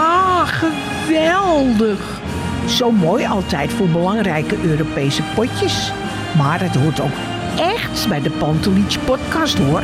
Ja, geweldig. Zo mooi altijd voor belangrijke Europese potjes. Maar het hoort ook echt bij de Pantelich podcast hoor.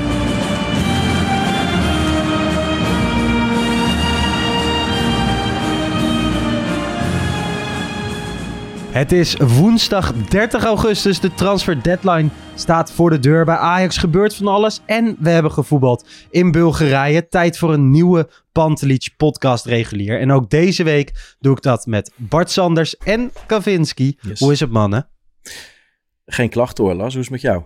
Het is woensdag 30 augustus. De transfer deadline staat voor de deur. Bij Ajax gebeurt van alles. En we hebben gevoetbald in Bulgarije. Tijd voor een nieuwe Pantelic podcast regulier. En ook deze week doe ik dat met Bart Sanders en Kavinski. Yes. Hoe is het mannen? Geen klachten hoor, Lars. Hoe is het met jou?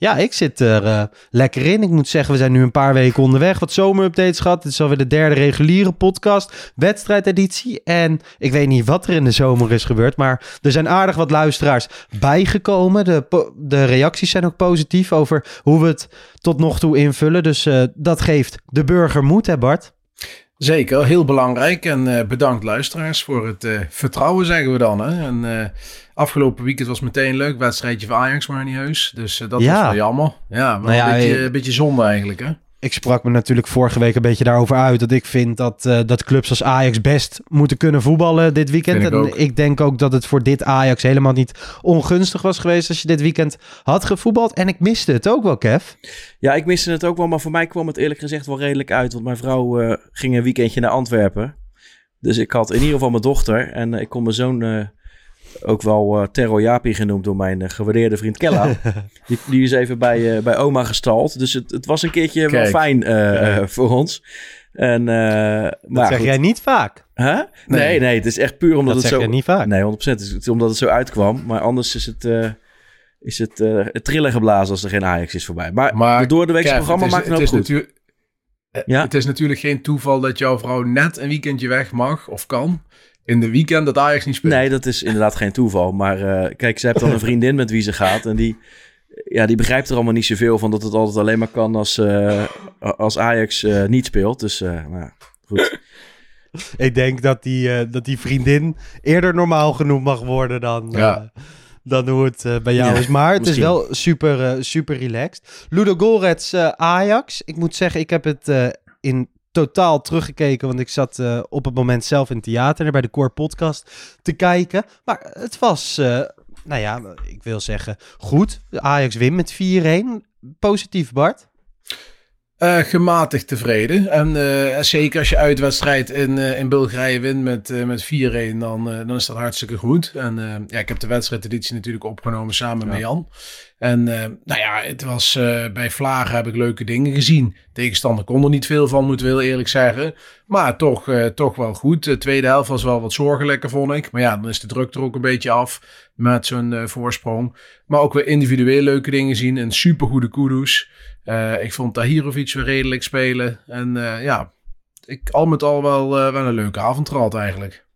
Ja, ik zit er eh, lekker in. Ik moet zeggen, we zijn nu een paar weken onderweg. Wat zomerupdates gehad. Dit is alweer de derde reguliere podcast. Wedstrijdeditie. En ik weet niet wat er in de zomer is gebeurd. Maar er zijn aardig wat luisteraars bijgekomen. De, de reacties zijn ook positief over hoe we het tot nog toe invullen. Dus eh, dat geeft de burger moed, hè Bart? Zeker, heel belangrijk. En eh, bedankt luisteraars voor het eh, vertrouwen, zeggen we dan. Hè? En eh, afgelopen weekend was meteen een leuk wedstrijdje van Ajax, maar niet heus. Dus dat Ja. was wel jammer. Ja, maar Nou ja, een, beetje, een beetje zonde eigenlijk, hè? Ik sprak me natuurlijk vorige week een beetje daarover uit. Dat ik vind dat, eh, dat clubs als Ajax best moeten kunnen voetballen dit weekend. Ik en ook. ik denk ook dat het voor dit Ajax helemaal niet ongunstig was geweest als je dit weekend had gevoetbald. En ik miste het ook wel, Kev. Ja, ik miste het ook wel, maar voor mij kwam het eerlijk gezegd wel redelijk uit. Want mijn vrouw eh, ging een weekendje naar Antwerpen. Dus ik had in ieder geval mijn dochter. En eh, ik kon mijn zoon ook wel eh Terro Japi genoemd door mijn eh, gewaardeerde vriend Kella. die, die is even bij, eh, bij oma gestald. Dus het, het was een keertje wel fijn voor ons. En, eh, Dat maar zeg goed. jij niet vaak. Huh? Nee. Nee. nee, het is echt puur omdat Dat het zeg zo... jij niet vaak. Nee, 100%. Het is, het omdat het zo uitkwam. Maar anders is het, eh, is het, eh, het trillen geblazen als er geen Ajax is voorbij. Maar, Maar door de weekse programma het is, maakt het het ook is goed. Ja. Het is natuurlijk geen toeval dat jouw vrouw net een weekendje weg mag of kan. In de weekend dat Ajax niet speelt. Nee, dat is inderdaad geen toeval. Maar eh, kijk, ze heeft dan een vriendin met wie ze gaat. En die, ja, die begrijpt er allemaal niet zoveel van dat het altijd alleen maar kan als, eh, als Ajax eh, niet speelt. Dus eh, nou, ja, goed. Ik denk dat die, eh, dat die vriendin eerder normaal genoemd mag worden dan, eh, Ja. dan hoe het eh, bij jou Ja, is. Maar het misschien. is wel super, eh, super relaxed. Ludo Golrets eh, Ajax. Ik moet zeggen, ik heb het eh, in totaal teruggekeken. Want ik zat eh, op het moment zelf in het theater bij de Core Podcast te kijken. Maar het was, eh, nou ja, ik wil zeggen, goed. Ajax wint met 4-1. Positief, Bart. Eh, gematigd tevreden. En eh, zeker als je uitwedstrijd in, eh, in Bulgarije wint met, met 4-1, dan, dan is dat hartstikke goed. En ja, ik heb de wedstrijdeditie natuurlijk opgenomen samen met Jan. En nou ja, het was bij Vlagen heb ik leuke dingen gezien. Tegenstander kon er niet veel van, moet ik heel eerlijk zeggen. Maar toch, toch wel goed. De tweede helft was wel wat zorgelijker, vond ik. Maar ja, dan is de druk er ook een beetje af met zo'n eh, voorsprong. Maar ook weer individueel leuke dingen zien. Een supergoede Kudus. Eh, ik vond Tahirovic weer redelijk spelen. En eh, ja, ik al met al wel, eh, wel een leuke avond gehad eigenlijk.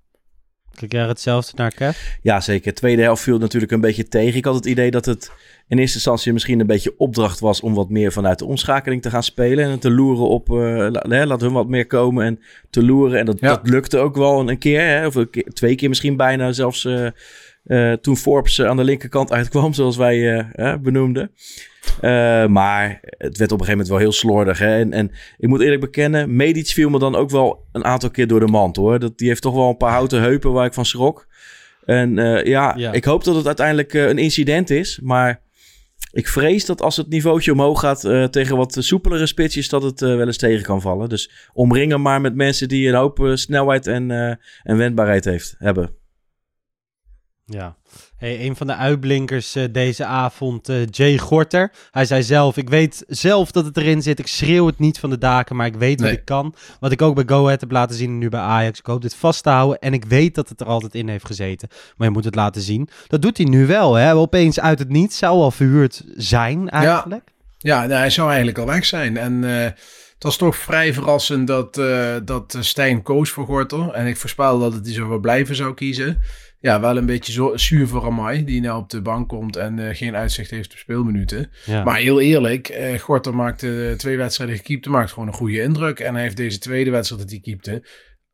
Kijk jij hetzelfde naar Kev? Ja, zeker. Tweede helft viel natuurlijk een beetje tegen. Ik had het idee dat het in eerste instantie misschien een beetje opdracht was om wat meer vanuit de omschakeling te gaan spelen. En te loeren op, eh, la- hè, laat hun wat meer komen en te loeren. En dat, Ja. dat lukte ook wel een keer, hè, of een keer, twee keer misschien bijna zelfs. eh, eh, toen Forbes eh, aan de linkerkant uitkwam, zoals wij eh, benoemden. Maar het werd op een gegeven moment wel heel slordig. Hè? En, en ik moet eerlijk bekennen, Medic viel me dan ook wel een aantal keer door de mand hoor. Dat, die heeft toch wel een paar houten heupen waar ik van schrok. En ja, Ja. ik hoop dat het uiteindelijk een incident is. Maar ik vrees dat als het niveautje omhoog gaat uh, tegen wat soepelere spitsjes, dat het uh, wel eens tegen kan vallen. Dus omringen maar met mensen die een hoop uh, snelheid en, en wendbaarheid heeft, hebben. Ja, hey, een van de uitblinkers uh, deze avond, uh, Jay Gorter. Hij zei zelf, ik weet zelf dat het erin zit. Ik schreeuw het niet van de daken, maar ik weet nee. wat ik kan. Wat ik ook bij Go Ahead heb laten zien en nu bij Ajax. Ik hoop dit vast te houden en ik weet dat het er altijd in heeft gezeten. Maar je moet het laten zien. Dat doet hij nu wel, hè. Opeens uit het niets, zou al verhuurd zijn eigenlijk. Ja, ja nou, hij zou eigenlijk al weg zijn. En... Uh... Het was toch vrij verrassend dat, uh, dat Stijn koos voor Gorter. En ik voorspel dat het hij zo wel blijven zou kiezen ja, wel een beetje zo, zuur voor Amai, die nou op de bank komt en uh, geen uitzicht heeft op speelminuten. Ja. Maar heel eerlijk, uh, Gorter maakte twee wedstrijden gekeepte, maakt gewoon een goede indruk. En hij heeft deze tweede wedstrijd dat hij keepte,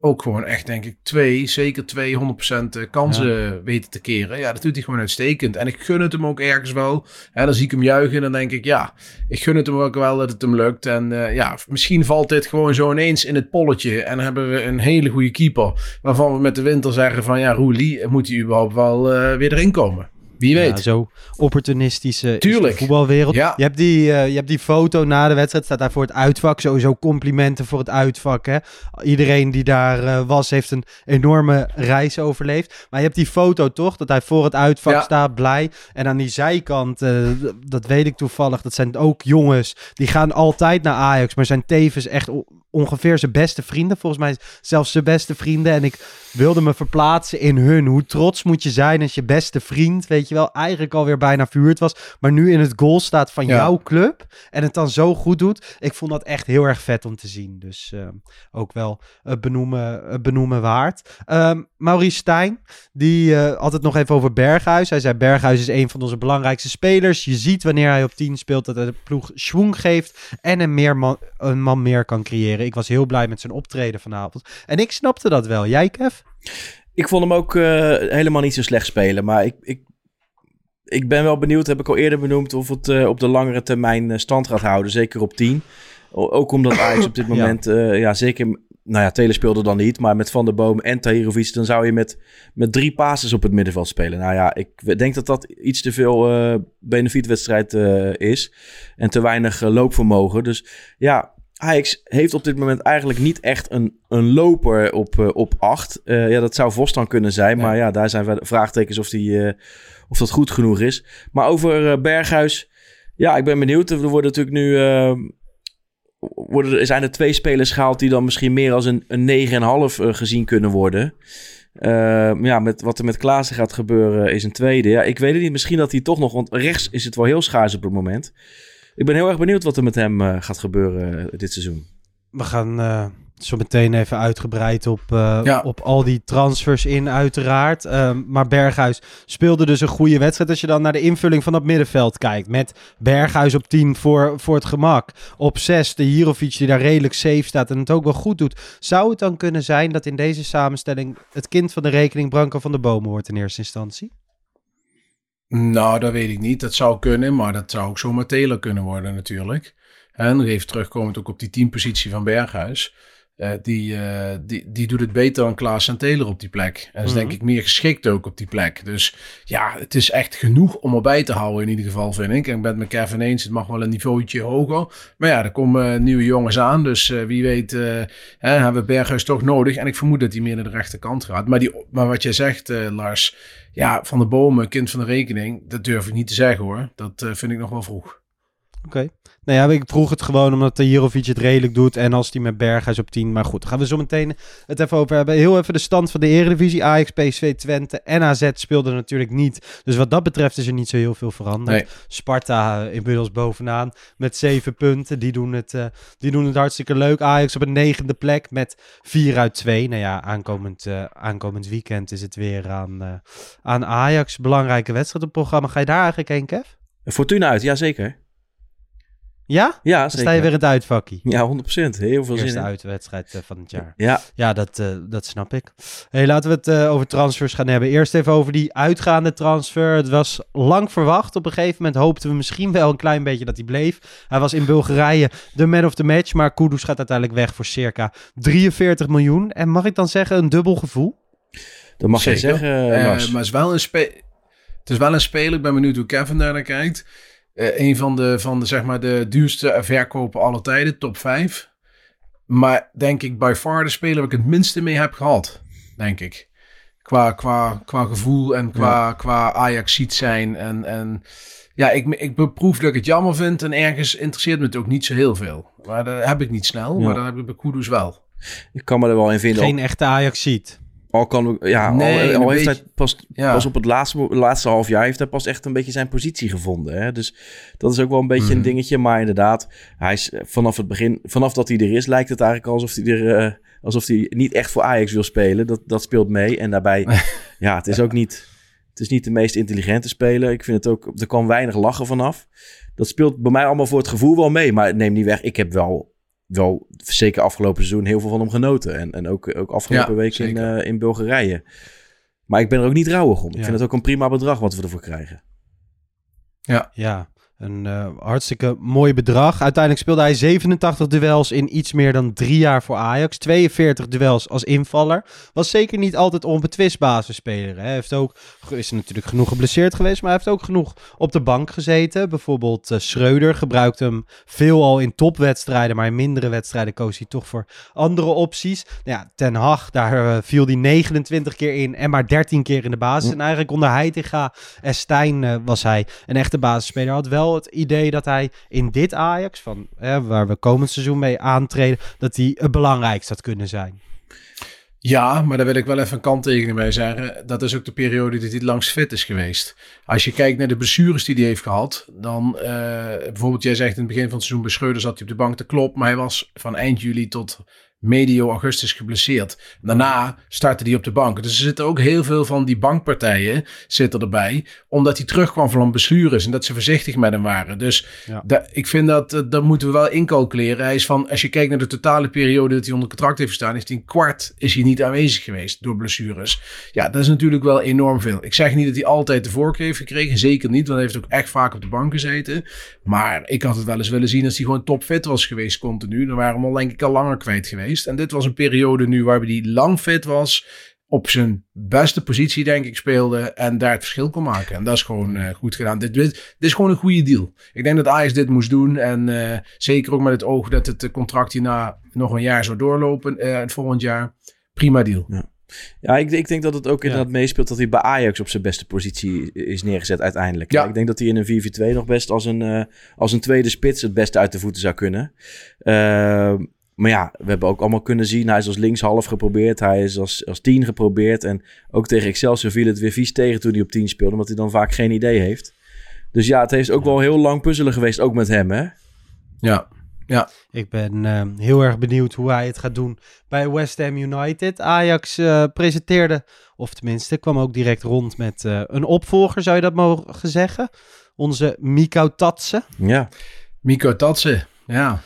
ook gewoon echt, denk ik, twee, zeker 200% eh, kansen weten te keren. Ja, dat doet hij gewoon uitstekend. En ik gun het hem ook ergens wel. En dan zie ik hem juichen en dan denk ik, ja, ik gun het hem ook wel dat het hem lukt. En uh, ja, misschien valt dit gewoon zo ineens in het polletje. En hebben we een hele goede keeper. Waarvan we met de winter zeggen van, ja, Roelie, moet hij überhaupt wel uh, weer erin komen? Wie weet. Ja, zo opportunistische Tuurlijk. voetbalwereld. Ja. Je, hebt die, uh, je hebt die foto na de wedstrijd, staat daar voor het uitvak. Sowieso complimenten voor het uitvak. Hè? Iedereen die daar uh, was, heeft een enorme reis overleefd. Maar je hebt die foto toch, dat hij voor het uitvak ja. staat, blij. En aan die zijkant, uh, dat weet ik toevallig, dat zijn ook jongens. Die gaan altijd naar Ajax, maar zijn tevens echt ongeveer zijn beste vrienden. Volgens mij zelfs zijn beste vrienden. En ik wilde me verplaatsen in hun. Hoe trots moet je zijn als je beste vriend, weet je wel, eigenlijk alweer bijna vuurd was. Maar nu in het goal staat van jouw club. En het dan zo goed doet. Ik vond dat echt heel erg vet om te zien. Dus uh, ook wel uh, benoemen, uh, benoemen waard. Maurice Stijn, die had het nog even over Berghuis. Hij zei Berghuis is een van onze belangrijkste spelers. Je ziet wanneer hij op 10 speelt dat hij de ploeg schwung geeft. En een, meer man, een man meer kan creëren. Ik was heel blij met zijn optreden vanavond. En ik snapte dat wel. Jij, Kev? Ik vond hem ook uh, helemaal niet zo slecht spelen. Maar ik, ik, ik ben wel benieuwd, heb ik al eerder benoemd, of het uh, op de langere termijn uh, stand gaat houden. Zeker op 10. Ook omdat Ajax op dit moment, ja, ja zeker nou ja, Telen speelde dan niet, maar met Van der Boom en Tahirovic, dan zou je met, met drie passes op het middenveld spelen. Nou ja, ik denk dat dat iets te veel uh, benefietwedstrijd is en te weinig loopvermogen. Dus ja, Ajax heeft op dit moment eigenlijk niet echt een, een loper op, op acht. Ja, dat zou Vos dan kunnen zijn. Maar ja, daar zijn we vraagtekens of, die, of dat goed genoeg is. Maar over Berghuis. Ja, ik ben benieuwd. Er worden natuurlijk nu... worden, zijn er twee spelers gehaald die dan misschien meer als een, een 9,5 gezien kunnen worden. ja, met, wat er met Klaassen gaat gebeuren is een tweede. Ja, ik weet het niet. Misschien dat hij toch nog... Want rechts is het wel heel schaars op het moment. Ik ben heel erg benieuwd wat er met hem gaat gebeuren dit seizoen. We gaan zo meteen even uitgebreid op, ja. op al die transfers in, uiteraard. Ehm, maar Berghuis speelde dus een goede wedstrijd. Als je dan naar de invulling van dat middenveld kijkt. Met Berghuis op 10 voor, voor het gemak. Op 6 de Hirovic die daar redelijk safe staat en het ook wel goed doet. Zou het dan kunnen zijn dat in deze samenstelling het kind van de rekening Branko van de Bomen wordt in eerste instantie? Nou, dat weet ik niet. Dat zou kunnen, maar dat zou ook zomaar Taylor kunnen worden natuurlijk. En nog even terugkomend ook op die teampositie van Berghuis. Uh, die, uh, die, die doet het beter dan Klaas en Taylor op die plek. En is denk mhm. ik meer geschikt ook op die plek. Dus ja, het is echt genoeg om erbij te houden in ieder geval, vind ik. En ik ben het met Kevin eens, het mag wel een niveautje hoger. Maar ja, er komen nieuwe jongens aan. Dus wie weet hè, hebben we Berghuis toch nodig. En ik vermoed dat hij meer naar de rechterkant gaat. Maar, die, maar wat jij zegt, Lars ja, van de bomen, kind van de rekening, dat durf ik niet te zeggen hoor. Dat vind ik nog wel vroeg. Oké. Nou ja, ik vroeg het gewoon omdat de Jirovic het redelijk doet. En als die met Berghuis op 10. Maar goed, gaan we zo meteen het even over hebben. Heel even de stand van de Eredivisie. Ajax, PSV, Twente en AZ speelden natuurlijk niet. Dus wat dat betreft is er niet zo heel veel veranderd. Nee. Sparta uh, inmiddels bovenaan met zeven punten. Die doen, het, uh, die doen het hartstikke leuk. Ajax op een negende plek met 4 uit 2. Nou ja, aankomend, uh, aankomend weekend is het weer aan, aan Ajax. Belangrijke wedstrijd op het programma. Ga je daar eigenlijk heen, Kev? Fortuna uit, ja. Ja? Dan sta je weer in het uitvakkie. Ja, 100%. Heel veel Eerste zin in. uitwedstrijd uh, van het jaar. Ja. Ja, dat, uh, dat snap ik. Hey, laten we het uh, over transfers gaan hebben. Eerst even over die uitgaande transfer. Het was lang verwacht. Op een gegeven moment hoopten we misschien wel een klein beetje dat hij bleef. Hij was in Bulgarije de man of the match. Maar Kudus gaat uiteindelijk weg voor circa 43 miljoen. En mag ik dan zeggen een dubbel gevoel? Dat mag je zeggen, maar het is wel een, spe het is wel een speler. Ik ben benieuwd hoe Kevin daar naar kijkt Eh, een van de, van de, zeg maar, de duurste verkopen alle tijden, top 5. Maar denk ik by far de speler waar ik het minste mee heb gehad, denk ik. Qua, qua, qua gevoel en qua, qua Ajax ziet zijn. En, en ja, ik, ik beproef dat ik het jammer vind. En ergens interesseert me het ook niet zo heel veel. Maar dat heb ik niet snel, Ja. maar dat heb ik bij Kudus wel. Ik kan me er wel in vinden. Geen echte Ajax ziet. Al kan ja, Nee, al, al heeft beetje- hij pas, Ja. pas op het laatste, laatste half jaar heeft hij pas echt een beetje zijn positie gevonden. Hè? Dus dat is ook wel een beetje Mhm. een dingetje. Maar inderdaad, hij is eh, vanaf het begin, vanaf dat hij er is, lijkt het eigenlijk alsof hij er, eh, alsof hij niet echt voor Ajax wil spelen. Dat, dat speelt mee. En daarbij, ja, het is ook niet, het is niet de meest intelligente speler. Ik vind het ook, er kan weinig lachen vanaf. Dat speelt bij mij allemaal voor het gevoel wel mee. Maar neem niet weg, ik heb wel, wel zeker afgelopen seizoen heel veel van hem genoten. En, en ook, ook afgelopen Ja, week in, eh, in Bulgarije. Maar ik ben er ook niet rouwig om. Ik Ja. vind het ook een prima bedrag wat we ervoor krijgen. Ja, een eh, hartstikke mooi bedrag. Uiteindelijk speelde hij 87 duels in iets meer dan drie jaar voor Ajax. 42 duels als invaller. Was zeker niet altijd onbetwist basisspeler. Hij heeft ook, is natuurlijk genoeg geblesseerd geweest, maar hij heeft ook genoeg op de bank gezeten. Bijvoorbeeld eh, Schreuder gebruikte hem veelal in topwedstrijden, maar in mindere wedstrijden koos hij toch voor andere opties. Nou ja, Ten Hag, daar eh, viel hij 29 keer in en maar 13 keer in de basis. En eigenlijk onder Heitinga en Stijn was hij een echte basisspeler. Had wel het idee dat hij in dit Ajax, van, hè, waar we komend seizoen mee aantreden, dat hij het belangrijkst had kunnen zijn. Ja, maar daar wil ik wel even een kanttekening bij zeggen. Dat is ook de periode dat hij het langst fit is geweest. Als je kijkt naar de blessures die hij heeft gehad, dan eh, bijvoorbeeld jij zegt in het begin van het seizoen bij zat hij op de bank, dat klopt, maar hij was van eind juli tot medio augustus geblesseerd. Daarna startte hij op de bank. Dus er zitten ook heel veel van die bankpartijen zitten erbij, omdat hij terugkwam van blessures en dat ze voorzichtig met hem waren. Dus Ja. da- ik vind dat, dat moeten we wel incalculeren. Hij is van, als je kijkt naar de totale periode dat hij onder contract heeft gestaan, heeft hij een kwart is hij niet aanwezig geweest door blessures. Ja, dat is natuurlijk wel enorm veel. Ik zeg niet dat hij altijd de voorkeur heeft gekregen, zeker niet, want hij heeft ook echt vaak op de bank gezeten. Maar ik had het wel eens willen zien als hij gewoon topfit was geweest continu. Dan waren we hem al denk ik al langer kwijt geweest. En dit was een periode nu waarbij hij lang fit was, op zijn beste positie denk ik speelde en daar het verschil kon maken. En dat is gewoon eh, goed gedaan. Dit, dit, dit is gewoon een goede deal. Ik denk dat Ajax dit moest doen en eh, zeker ook met het oog dat het eh, contract hierna nog een jaar zou doorlopen, eh, het volgend jaar. Prima deal. Ja, ik, ik denk dat het ook Ja. inderdaad meespeelt dat hij bij Ajax op zijn beste positie is neergezet uiteindelijk. Ja. Ik denk dat hij in een 4-4-2 nog best als een, eh, als een tweede spits het beste uit de voeten zou kunnen. Ehm, maar ja, we hebben ook allemaal kunnen zien, hij is als linkshalf geprobeerd, hij is als, als 10 geprobeerd. En ook tegen Excelsior viel het weer vies tegen toen hij op 10 speelde, omdat hij dan vaak geen idee heeft. Dus ja, het heeft ook wel heel lang puzzelen geweest, ook met hem hè. Ja. Ik ben eh, heel erg benieuwd hoe hij het gaat doen bij West Ham United. Ajax eh, presenteerde, of tenminste kwam ook direct rond met eh, een opvolger, zou je dat mogen zeggen? Onze Miko Tatsen. Ja, Miko Tatsen. Ja.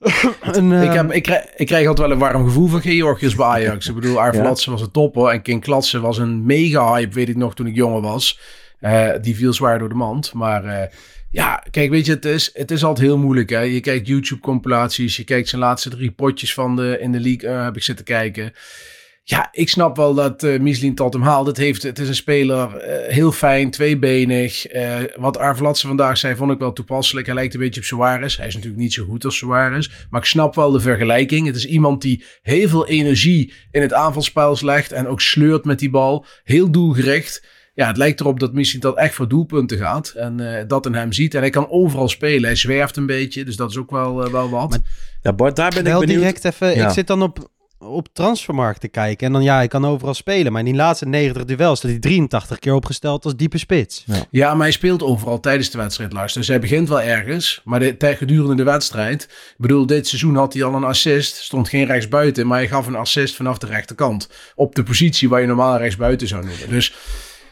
Ik, heb, ik, krijg, ik krijg altijd wel een warm gevoel van Georgius bij Ajax. ik bedoel, Arvelatse was een topper. En King Klatsen was een mega hype, weet ik nog, toen ik jonger was. Eh, die viel zwaar door de mand. Maar eh, ja, kijk, weet je, het is, het is altijd heel moeilijk. Hè? Je kijkt YouTube-compilaties. Je kijkt zijn laatste drie potjes van de, in de league. eh, heb ik zitten kijken. Ja, ik snap wel dat eh Michelin tot hem haalt. Het, heeft, het is een speler, eh, heel fijn, tweebenig. Eh, wat Arvelatse vandaag zei, vond ik wel toepasselijk. Hij lijkt een beetje op Suarez. Hij is natuurlijk niet zo goed als Suarez. Maar ik snap wel de vergelijking. Het is iemand die heel veel energie in het aanvalspel legt. En ook sleurt met die bal. Heel doelgericht. Ja, het lijkt erop dat Michelin dat echt voor doelpunten gaat. En eh, dat in hem ziet. En hij kan overal spelen. Hij zwerft een beetje. Dus dat is ook wel, wel wat. Maar- ja Bart, daar ben wel ik benieuwd. direct even, Ja. ik zit dan op, op transfermarkt te kijken. En dan ja, hij kan overal spelen. Maar in die laatste 90 duels staat hij 83 keer opgesteld als diepe spits. Ja, maar hij speelt overal tijdens de wedstrijd, Lars. Dus hij begint wel ergens. Maar de, gedurende de wedstrijd... Ik bedoel, dit seizoen had hij al een assist. Stond geen rechtsbuiten, maar hij gaf een assist vanaf de rechterkant. Op de positie waar je normaal rechtsbuiten zou noemen. Dus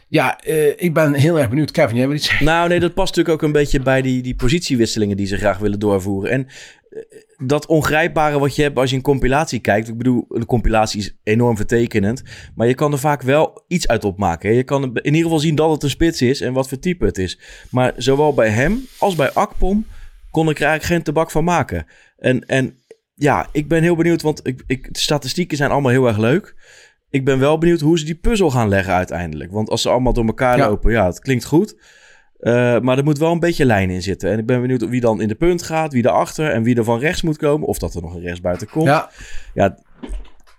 ja, eh, ik ben heel erg benieuwd. Kevin, jij wil iets zeggen? Nou, nee, dat past natuurlijk ook een beetje bij die, die positiewisselingen die ze graag willen doorvoeren. En eh, dat ongrijpbare wat je hebt als je een compilatie kijkt. Ik bedoel, een compilatie is enorm vertekenend. Maar je kan er vaak wel iets uit opmaken. hè. Je kan in ieder geval zien dat het een spits is en wat voor type het is. Maar zowel bij hem als bij Akpom kon ik er eigenlijk geen tabak van maken. En, en ja, ik ben heel benieuwd, want ik, ik, de statistieken zijn allemaal heel erg leuk. Ik ben wel benieuwd hoe ze die puzzel gaan leggen uiteindelijk. Want als ze allemaal door elkaar Ja. lopen, ja, het klinkt goed. Eh, maar er moet wel een beetje lijn in zitten. En ik ben benieuwd wie dan in de punt gaat, wie erachter en wie er van rechts moet komen. Of dat er nog een rechtsbuiten komt. Ja, Ja,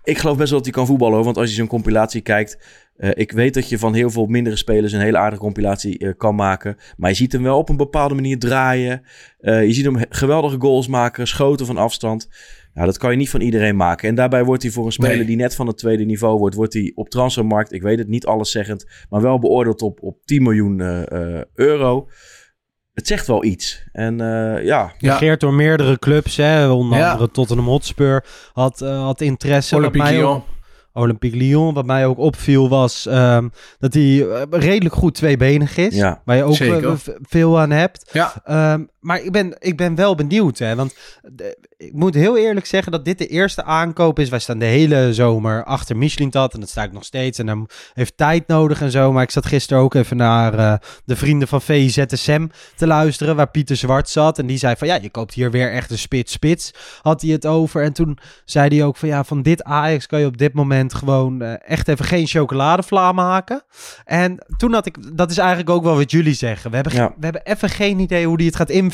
ik geloof best wel dat hij kan voetballen. hoor. Want als je zo'n compilatie kijkt. eh, ik weet dat je van heel veel mindere spelers een hele aardige compilatie eh, kan maken. Maar je ziet hem wel op een bepaalde manier draaien. Je ziet hem he- geweldige goals maken, schoten van afstand. Ja, dat kan je niet van iedereen maken. En daarbij wordt hij voor een speler Nee. die net van het tweede niveau wordt, wordt hij op transfermarkt, ik weet het niet alleszeggend, maar wel beoordeeld op, op 10 miljoen eh, eh, euro. Het zegt wel iets. En eh, ja, ja. Geert door meerdere clubs, hè, onder Ja. andere Tottenham Hotspur, had, had interesse. Olympique Lyon. Olympique Lyon. Wat mij ook opviel was ehm, dat hij redelijk goed tweebenig is. Ja, waar je ook veel aan hebt. Ja, Ehm, maar ik ben, ik ben wel benieuwd, hè, want de- ik moet heel eerlijk zeggen dat dit de eerste aankoop is. Wij staan de hele zomer achter Michelin-Tat en dat sta ik nog steeds. En dan heeft tijd nodig en zo. Maar ik zat gisteren ook even naar eh, de vrienden van VIZSM te luisteren, waar Pieter Zwart zat. En die zei van, ja, je koopt hier weer echt een spits-spits, had hij het over. En toen zei hij ook van, ja, van dit Ajax kan je op dit moment gewoon eh, echt even geen chocoladevla maken. En toen had ik, dat is eigenlijk ook wel wat jullie zeggen. We hebben, Ja. we hebben even geen idee hoe die het gaat invullen.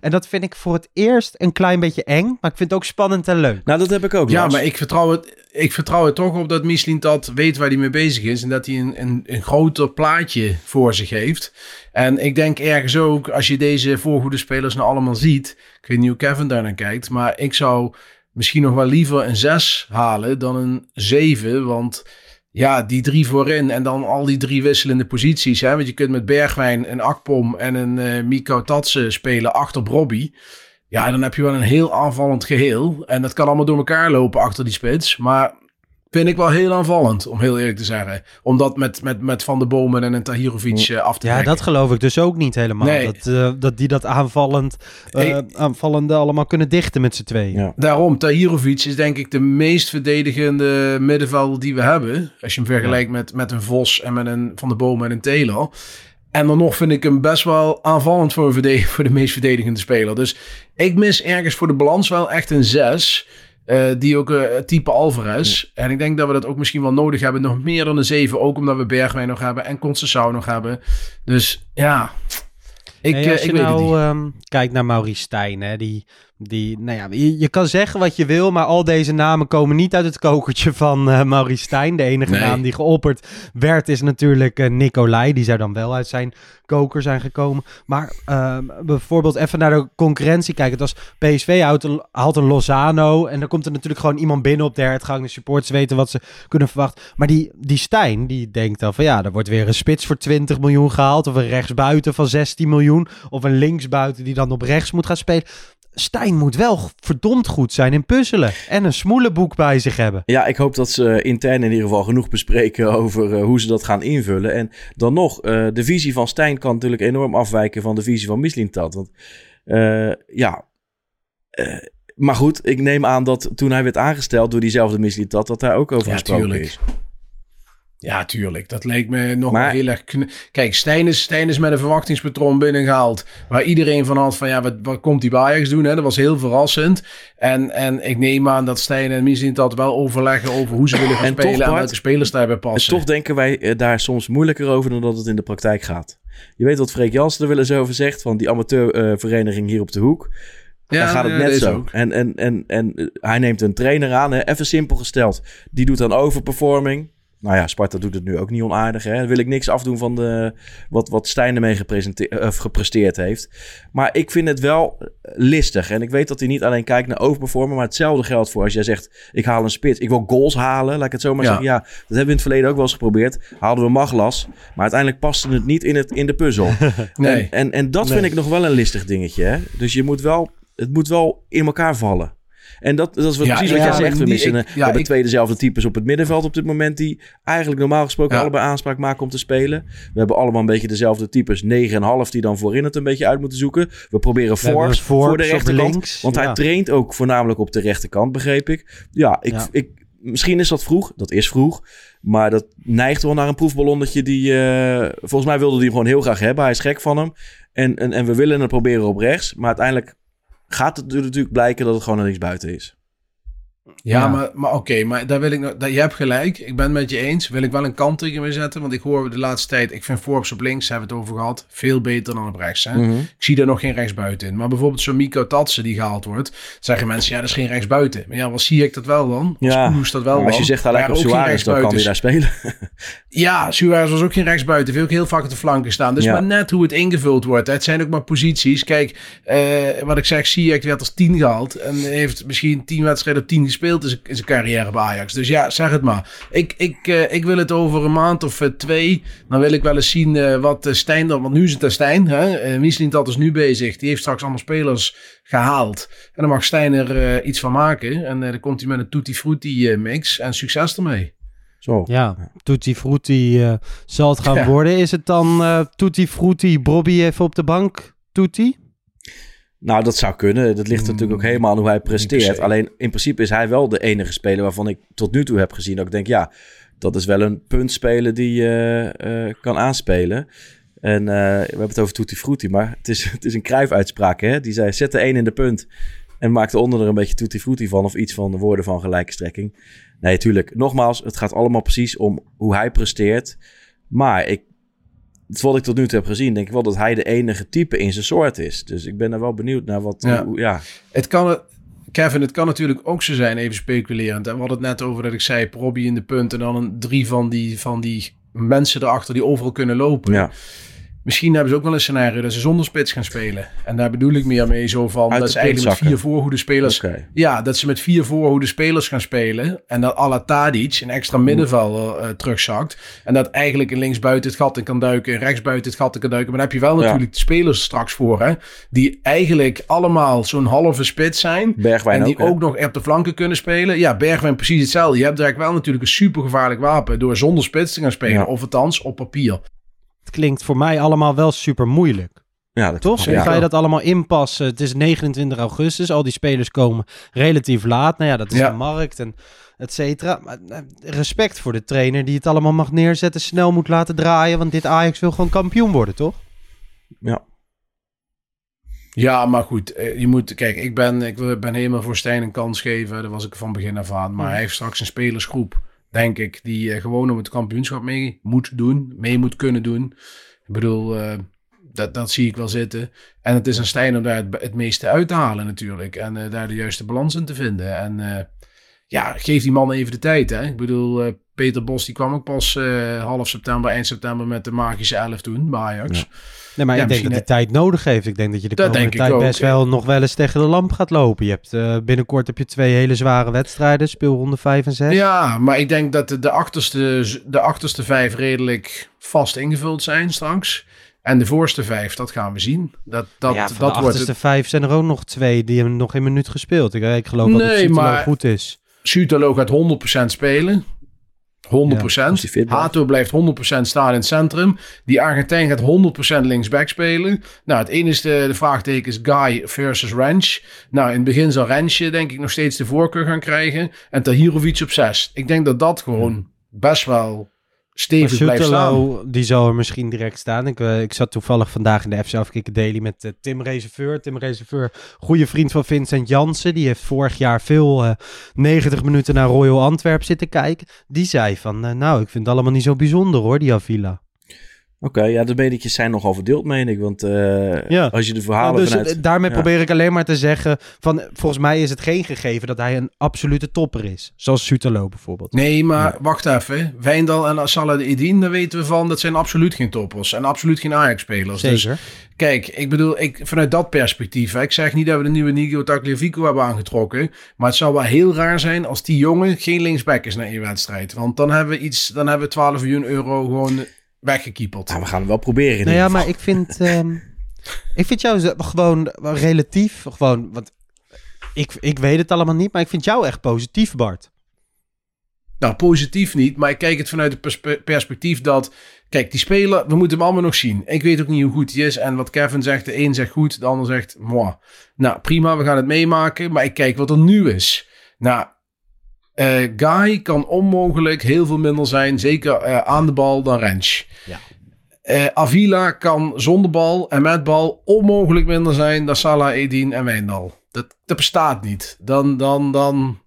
En dat vind ik voor het eerst een klein beetje eng, maar ik vind het ook spannend en leuk. nou dat heb ik ook. ja Lars. maar ik vertrouw, het, ik vertrouw er toch op dat Michelin dat weet waar hij mee bezig is. En dat hij een, een, een groter plaatje voor zich heeft. En ik denk ergens ook, als je deze voorgoede spelers nou allemaal ziet. Ik weet niet hoe Kevin daar naar kijkt. Maar ik zou misschien nog wel liever een 6 halen dan een 7. Want ja, die drie voorin en dan al die drie wisselende posities. Hè? Want je kunt met Bergwijn, een Akpom en een eh Miko spelen achter Bobby. Ja, dan heb je wel een heel aanvallend geheel. En dat kan allemaal door elkaar lopen achter die spits. Maar vind ik wel heel aanvallend, om heel eerlijk te zeggen. Om dat met, met, met Van der Bomen en een Tahirovic eh, af te Ja, trekken. dat geloof ik dus ook niet helemaal. Nee. Dat, eh, dat die dat aanvallend, eh, aanvallende allemaal kunnen dichten met z'n tweeën. Ja. Daarom, Tahirovic is denk ik de meest verdedigende middenvelder die we hebben. Als je hem vergelijkt met, met een Vos en met een Van der Bomen en een Taylor. En dan nog vind ik hem best wel aanvallend voor, een voor de meest verdedigende speler. Dus ik mis ergens voor de balans wel echt een 6. Eh, die ook eh, type Alvarez. En ik denk dat we dat ook misschien wel nodig hebben. Nog meer dan een 7. Ook omdat we Bergwijn nog hebben en Concessao nog hebben. Dus ja, ik, Hey, eh, als ik je weet nou niet. ehm, kijkt naar Maurice Stijn, hè, die, die, nou ja, je, je kan zeggen wat je wil, maar al deze namen komen niet uit het kokertje van eh Maurice Stijn. De enige Nee. naam die geopperd werd is natuurlijk eh, Nicolai. Die zou dan wel uit zijn koker zijn gekomen. Maar ehm, bijvoorbeeld even naar de concurrentie kijken. Het was PSV haalt een, haalt een Lozano en dan komt er natuurlijk gewoon iemand binnen op de hertgang. De supporters weten wat ze kunnen verwachten. Maar die, die Stijn, die denkt dan van ja, er wordt weer een spits voor 20 miljoen gehaald. Of een rechtsbuiten van 16 miljoen. Of een linksbuiten die dan op rechts moet gaan spelen. Stijn moet wel verdomd goed zijn in puzzelen. En een smoelenboek bij zich hebben. Ja, ik hoop dat ze intern in ieder geval genoeg bespreken over eh, hoe ze dat gaan invullen. En dan nog, eh, de visie van Stijn kan natuurlijk enorm afwijken van de visie van Mislintat. Want eh, ja, eh, maar goed, ik neem aan dat toen hij werd aangesteld door diezelfde Mislintat, dat daar ook over Ja, gesproken tuurlijk. is. Ja, tuurlijk. Dat leek me nog Maar- heel erg... kn- Kijk, Stijn is, Stijn is met een verwachtingspatroon binnengehaald. Waar iedereen van had van, ja, wat, wat komt die Ajax doen? Hè? Dat was heel verrassend. En, en ik neem aan dat Stijn en Misschien dat wel overleggen over hoe ze willen gaan En toch, spelen. en Bart, welke spelers daarbij En passen. toch denken wij eh, daar soms moeilijker over dan dat het in de praktijk gaat. Je weet wat Freek Jansen er wel eens over zegt, van die amateurvereniging hier op de hoek. ja, dan gaat het ja, net zo. ook. En, en, en, en eh, hij neemt een trainer aan, hè, even simpel gesteld. Die doet dan overperforming. Nou ja, Sparta doet het nu ook niet onaardig. Hè. Wil ik niks afdoen van de, wat, wat Stijn ermee of gepresteerd heeft. Maar ik vind het wel eh, listig. En ik weet dat hij niet alleen kijkt naar overperformen. Maar hetzelfde geldt voor als jij zegt... ik haal een spits, ik wil goals halen. Laat ik het zo maar Ja. zeggen. Ja, dat hebben we in het verleden ook wel eens geprobeerd. Haalden we Maglas. Maar uiteindelijk paste het niet in, het, in de puzzel. Nee. En, en, en dat Nee. vind ik nog wel een listig dingetje. Hè? Dus je moet wel, het moet wel in elkaar vallen. En dat, dat is wat Ja, precies wat jij zegt. We, die- missen, ik- een- ja, we hebben ik- twee dezelfde types op het middenveld op dit moment... die eigenlijk normaal gesproken allebei aanspraak maken om te spelen. We hebben allemaal een beetje dezelfde types. 9,5 die dan voorin het een beetje uit moeten zoeken. We proberen Forbes voor de rechterkant. links, want hij traint ook voornamelijk op de rechterkant, begreep ik. Ja, ik. Ik, misschien is dat vroeg. Dat is vroeg. Maar dat neigt wel naar een proefballonnetje die... eh, volgens mij wilde hij hem gewoon heel graag hebben. Hij is gek van hem. En, en, en we willen het proberen op rechts. Maar uiteindelijk gaat het natuurlijk blijken dat het gewoon er niks buiten is. Ja, Ja. maar, maar oké, maar daar wil ik nog, daar, je hebt gelijk. Ik ben het met je eens. Wil ik wel een kanttekening mee zetten, want ik hoor de laatste tijd, ik vind Forbes op links, hebben we het over gehad, veel beter dan op rechts. Hè? Mhm. Ik zie daar nog geen rechtsbuiten in. Maar bijvoorbeeld zo'n Miko Tatsen die gehaald wordt, zeggen mensen, ja, dat is geen rechtsbuiten. Maar ja, wat zie ik dat wel dan? Als Ja, Kudus dat wel als je dan? zegt hij lijkt op Suarez, dan kan hij daar spelen. Ja, Suarez was ook geen rechtsbuiten. Ook heel vaak op de flanken staan. Dus Ja. maar net hoe het ingevuld wordt. hè. Het zijn ook maar posities. Kijk, eh, wat ik zeg, Ziyech werd als tien gehaald. En heeft misschien tien wedstrijden op tien gespeeld in zijn, in zijn carrière bij Ajax. Dus ja, zeg het maar. Ik, ik, eh, ik wil het over een maand of eh, twee. Dan wil ik wel eens zien eh, wat eh, Stijn dan... Want nu is het aan Stijn. Hè? Uh, Mislintat is nu bezig. Die heeft straks allemaal spelers gehaald. En dan mag Stijn er iets van maken. En dan komt hij met een Tutti Frutti eh, mix. En succes ermee. Zo. Ja, Tutti Frutti eh, zal het gaan Ja. worden. Is het dan eh Tutti Frutti, Bobby even op de bank, Tutti? Nou, dat zou kunnen. Dat ligt Hmm, natuurlijk ook helemaal aan hoe hij presteert. Alleen in principe is hij wel de enige speler waarvan ik tot nu toe heb gezien dat ik denk, ja, dat is wel een puntspeler die eh, eh, kan aanspelen. En eh, we hebben het over Tutti Frutti, maar het is, het is een kruifuitspraak. Hè? Die zei, zet de één in de punt en maak de onder er een beetje Tutti Frutti van of iets van de woorden van gelijke strekking. Nee, tuurlijk. Nogmaals, het gaat allemaal precies om hoe hij presteert. Maar ik, wat ik tot nu toe heb gezien, denk ik wel dat hij de enige type in zijn soort is. Dus ik ben er wel benieuwd naar wat... Ja. hoe- ja. Het kan, Kevin, het kan natuurlijk ook zo zijn, even speculerend. En we hadden het net over dat ik zei, Robbie in de punt en dan een drie van die, van die mensen erachter die overal kunnen lopen. ja. Misschien hebben ze ook wel een scenario dat ze zonder spits gaan spelen. En daar bedoel ik meer mee zo van, Uit dat ze eigenlijk met vier voorhoede spelers... Ja, dat ze met vier voorhoede spelers gaan spelen. En dat Ala Tadic, een extra middenvelder, eh, terugzakt. En dat eigenlijk een linksbuiten het gat in kan duiken, en rechtsbuiten het gat in kan duiken. Maar dan heb je wel Ja. natuurlijk de spelers straks voor, hè. Die eigenlijk allemaal zo'n halve spits zijn. Bergwijn en die ook, nog op de flanken kunnen spelen. Ja, Bergwijn precies hetzelfde. Je hebt direct wel natuurlijk een supergevaarlijk wapen door zonder spits te gaan spelen. Ja. Of althans op papier. Klinkt voor mij allemaal wel super moeilijk. Ja, dat Toch? Ja. Ga je dat allemaal inpassen? Het is 29 augustus, al die spelers komen relatief laat. Nou ja, dat is Ja. de markt en et cetera. Maar eh, respect voor de trainer die het allemaal mag neerzetten, snel moet laten draaien. Want dit Ajax wil gewoon kampioen worden, toch? Ja. Ja, maar goed. eh, Je moet, kijk, ik ben, ik ben helemaal voor Stijn een kans geven. Dat was ik van begin af aan. Maar hij heeft straks een spelersgroep, denk ik, die eh, gewoon om het kampioenschap mee moet doen. Mee moet kunnen doen. Ik bedoel, eh, dat, dat zie ik wel zitten. En het is aan Stijn om daar het, het meeste uit te halen natuurlijk. En eh, daar de juiste balans in te vinden. En ja, geef die man even de tijd. Hè? Ik bedoel, Peter Bos die kwam ook pas eh, half september, eind september met de magische elf toen bij Ajax. Nee, maar Ja, ik denk dat hij tijd nodig heeft. Ik denk dat je de Dat komende tijd ook, best ja. wel nog wel eens tegen de lamp gaat lopen. Je hebt, eh, binnenkort heb je twee hele zware wedstrijden, speelronde 5 en 6. Ja, maar ik denk dat de, de, achterste, de achterste vijf redelijk vast ingevuld zijn straks. En de voorste vijf, dat gaan we zien. Dat, dat, ja, van dat de wordt achterste het. vijf zijn er ook nog twee die hebben nog geen minuut gespeeld. Ik, ik geloof dat het maar- goed is. Sutalo gaat 100% spelen. 100%. als hij fit blijft. Hato blijft 100% staan in het centrum. Die Argentijn gaat 100% linksback spelen. Nou, het enige de vraagteken is Guy versus Ranch. Nou, in het begin zal Ranch denk ik nog steeds de voorkeur gaan krijgen. En Tahirovic op 6. Ik denk dat dat gewoon best wel stevig blijft staan. Die zal er misschien direct staan. Ik, eh, ik zat toevallig vandaag in de FC Afkikken Daily met eh, Tim Reserveur. Tim Reserveur, goede vriend van Vincent Jansen. Die heeft vorig jaar veel eh 90 minuten naar Royal Antwerp zitten kijken. Die zei van, nou, ik vind het allemaal niet zo bijzonder hoor, die Avila. Oké, ja, de medetjes zijn nogal verdeeld, meen ik. Want eh, Ja. als je de verhalen dus vanuit... eh, daarmee ja. probeer ik alleen maar te zeggen van, volgens mij is het geen gegeven dat hij een absolute topper is. Zoals Sutalo bijvoorbeeld. Nee, maar wacht even. Wijndal en Salah Edin, daar weten we van, dat zijn absoluut geen toppers. En absoluut geen Ajax-spelers. Dus. Kijk, ik bedoel, ik, vanuit dat perspectief. Hè, ik zeg niet dat we de nieuwe Nico Tagliafico hebben aangetrokken. Maar het zou wel heel raar zijn als die jongen geen linksback is na één wedstrijd. Want dan hebben we iets, dan hebben we 12 miljoen euro gewoon weggekiepeld. Nou, we gaan het wel proberen in Nou ja, maar ik vind, ehm, ik vind jou zo- gewoon relatief, gewoon, want ik, ik weet het allemaal niet, maar ik vind jou echt positief, Bart. Nou, positief niet, maar ik kijk het vanuit het perspe- perspectief dat... Kijk, die speler, we moeten hem allemaal nog zien. Ik weet ook niet hoe goed hij is. En wat Kevin zegt, de een zegt goed, de ander zegt... Moi. Nou, prima, we gaan het meemaken. Maar ik kijk wat er nu is. Nou, eh, Guy kan onmogelijk heel veel minder zijn. Zeker eh, aan de bal dan Rens. Ja. Eh, Avila kan zonder bal en met bal onmogelijk minder zijn dan Salah, Edin en Wijndal. Dat, dat bestaat niet. Dan, dan, dan,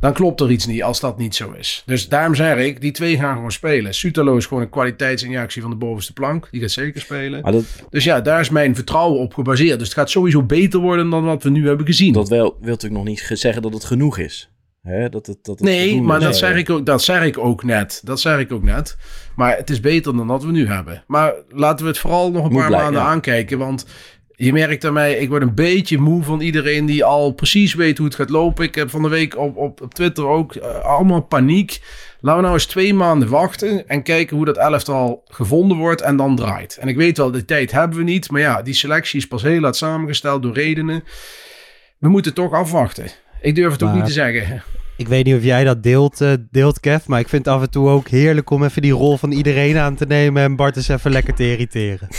dan klopt er iets niet als dat niet zo is. Dus daarom zeg ik, die twee gaan gewoon spelen. Sutalo is gewoon een kwaliteitsinjectie van de bovenste plank. Die gaat zeker spelen. Maar dat, Dus ja, daar is mijn vertrouwen op gebaseerd. Dus het gaat sowieso beter worden dan wat we nu hebben gezien. dat wel, wil natuurlijk nog niet ge- zeggen dat het genoeg is. Hè? Dat het, dat het Nee, maar dat zeg, ik ook, dat zeg ik ook net. Dat zeg ik ook net. Maar het is beter dan wat we nu hebben. Maar laten we het vooral nog een Moet paar blijven, maanden ja. aankijken. Want je merkt aan mij, ik word een beetje moe van iedereen die al precies weet hoe het gaat lopen. Ik heb van de week op, op, op Twitter ook eh, allemaal paniek. Laten we nou eens twee maanden wachten en kijken hoe dat elftal gevonden wordt en dan draait. En ik weet wel, de tijd hebben we niet. Maar ja, die selectie is pas heel laat samengesteld door redenen. We moeten toch afwachten. Ik durf het ook niet te zeggen. Ik weet niet of jij dat deelt, eh, deelt, Kev. Maar ik vind het af en toe ook heerlijk om even die rol van iedereen aan te nemen. En Bart eens even lekker te irriteren.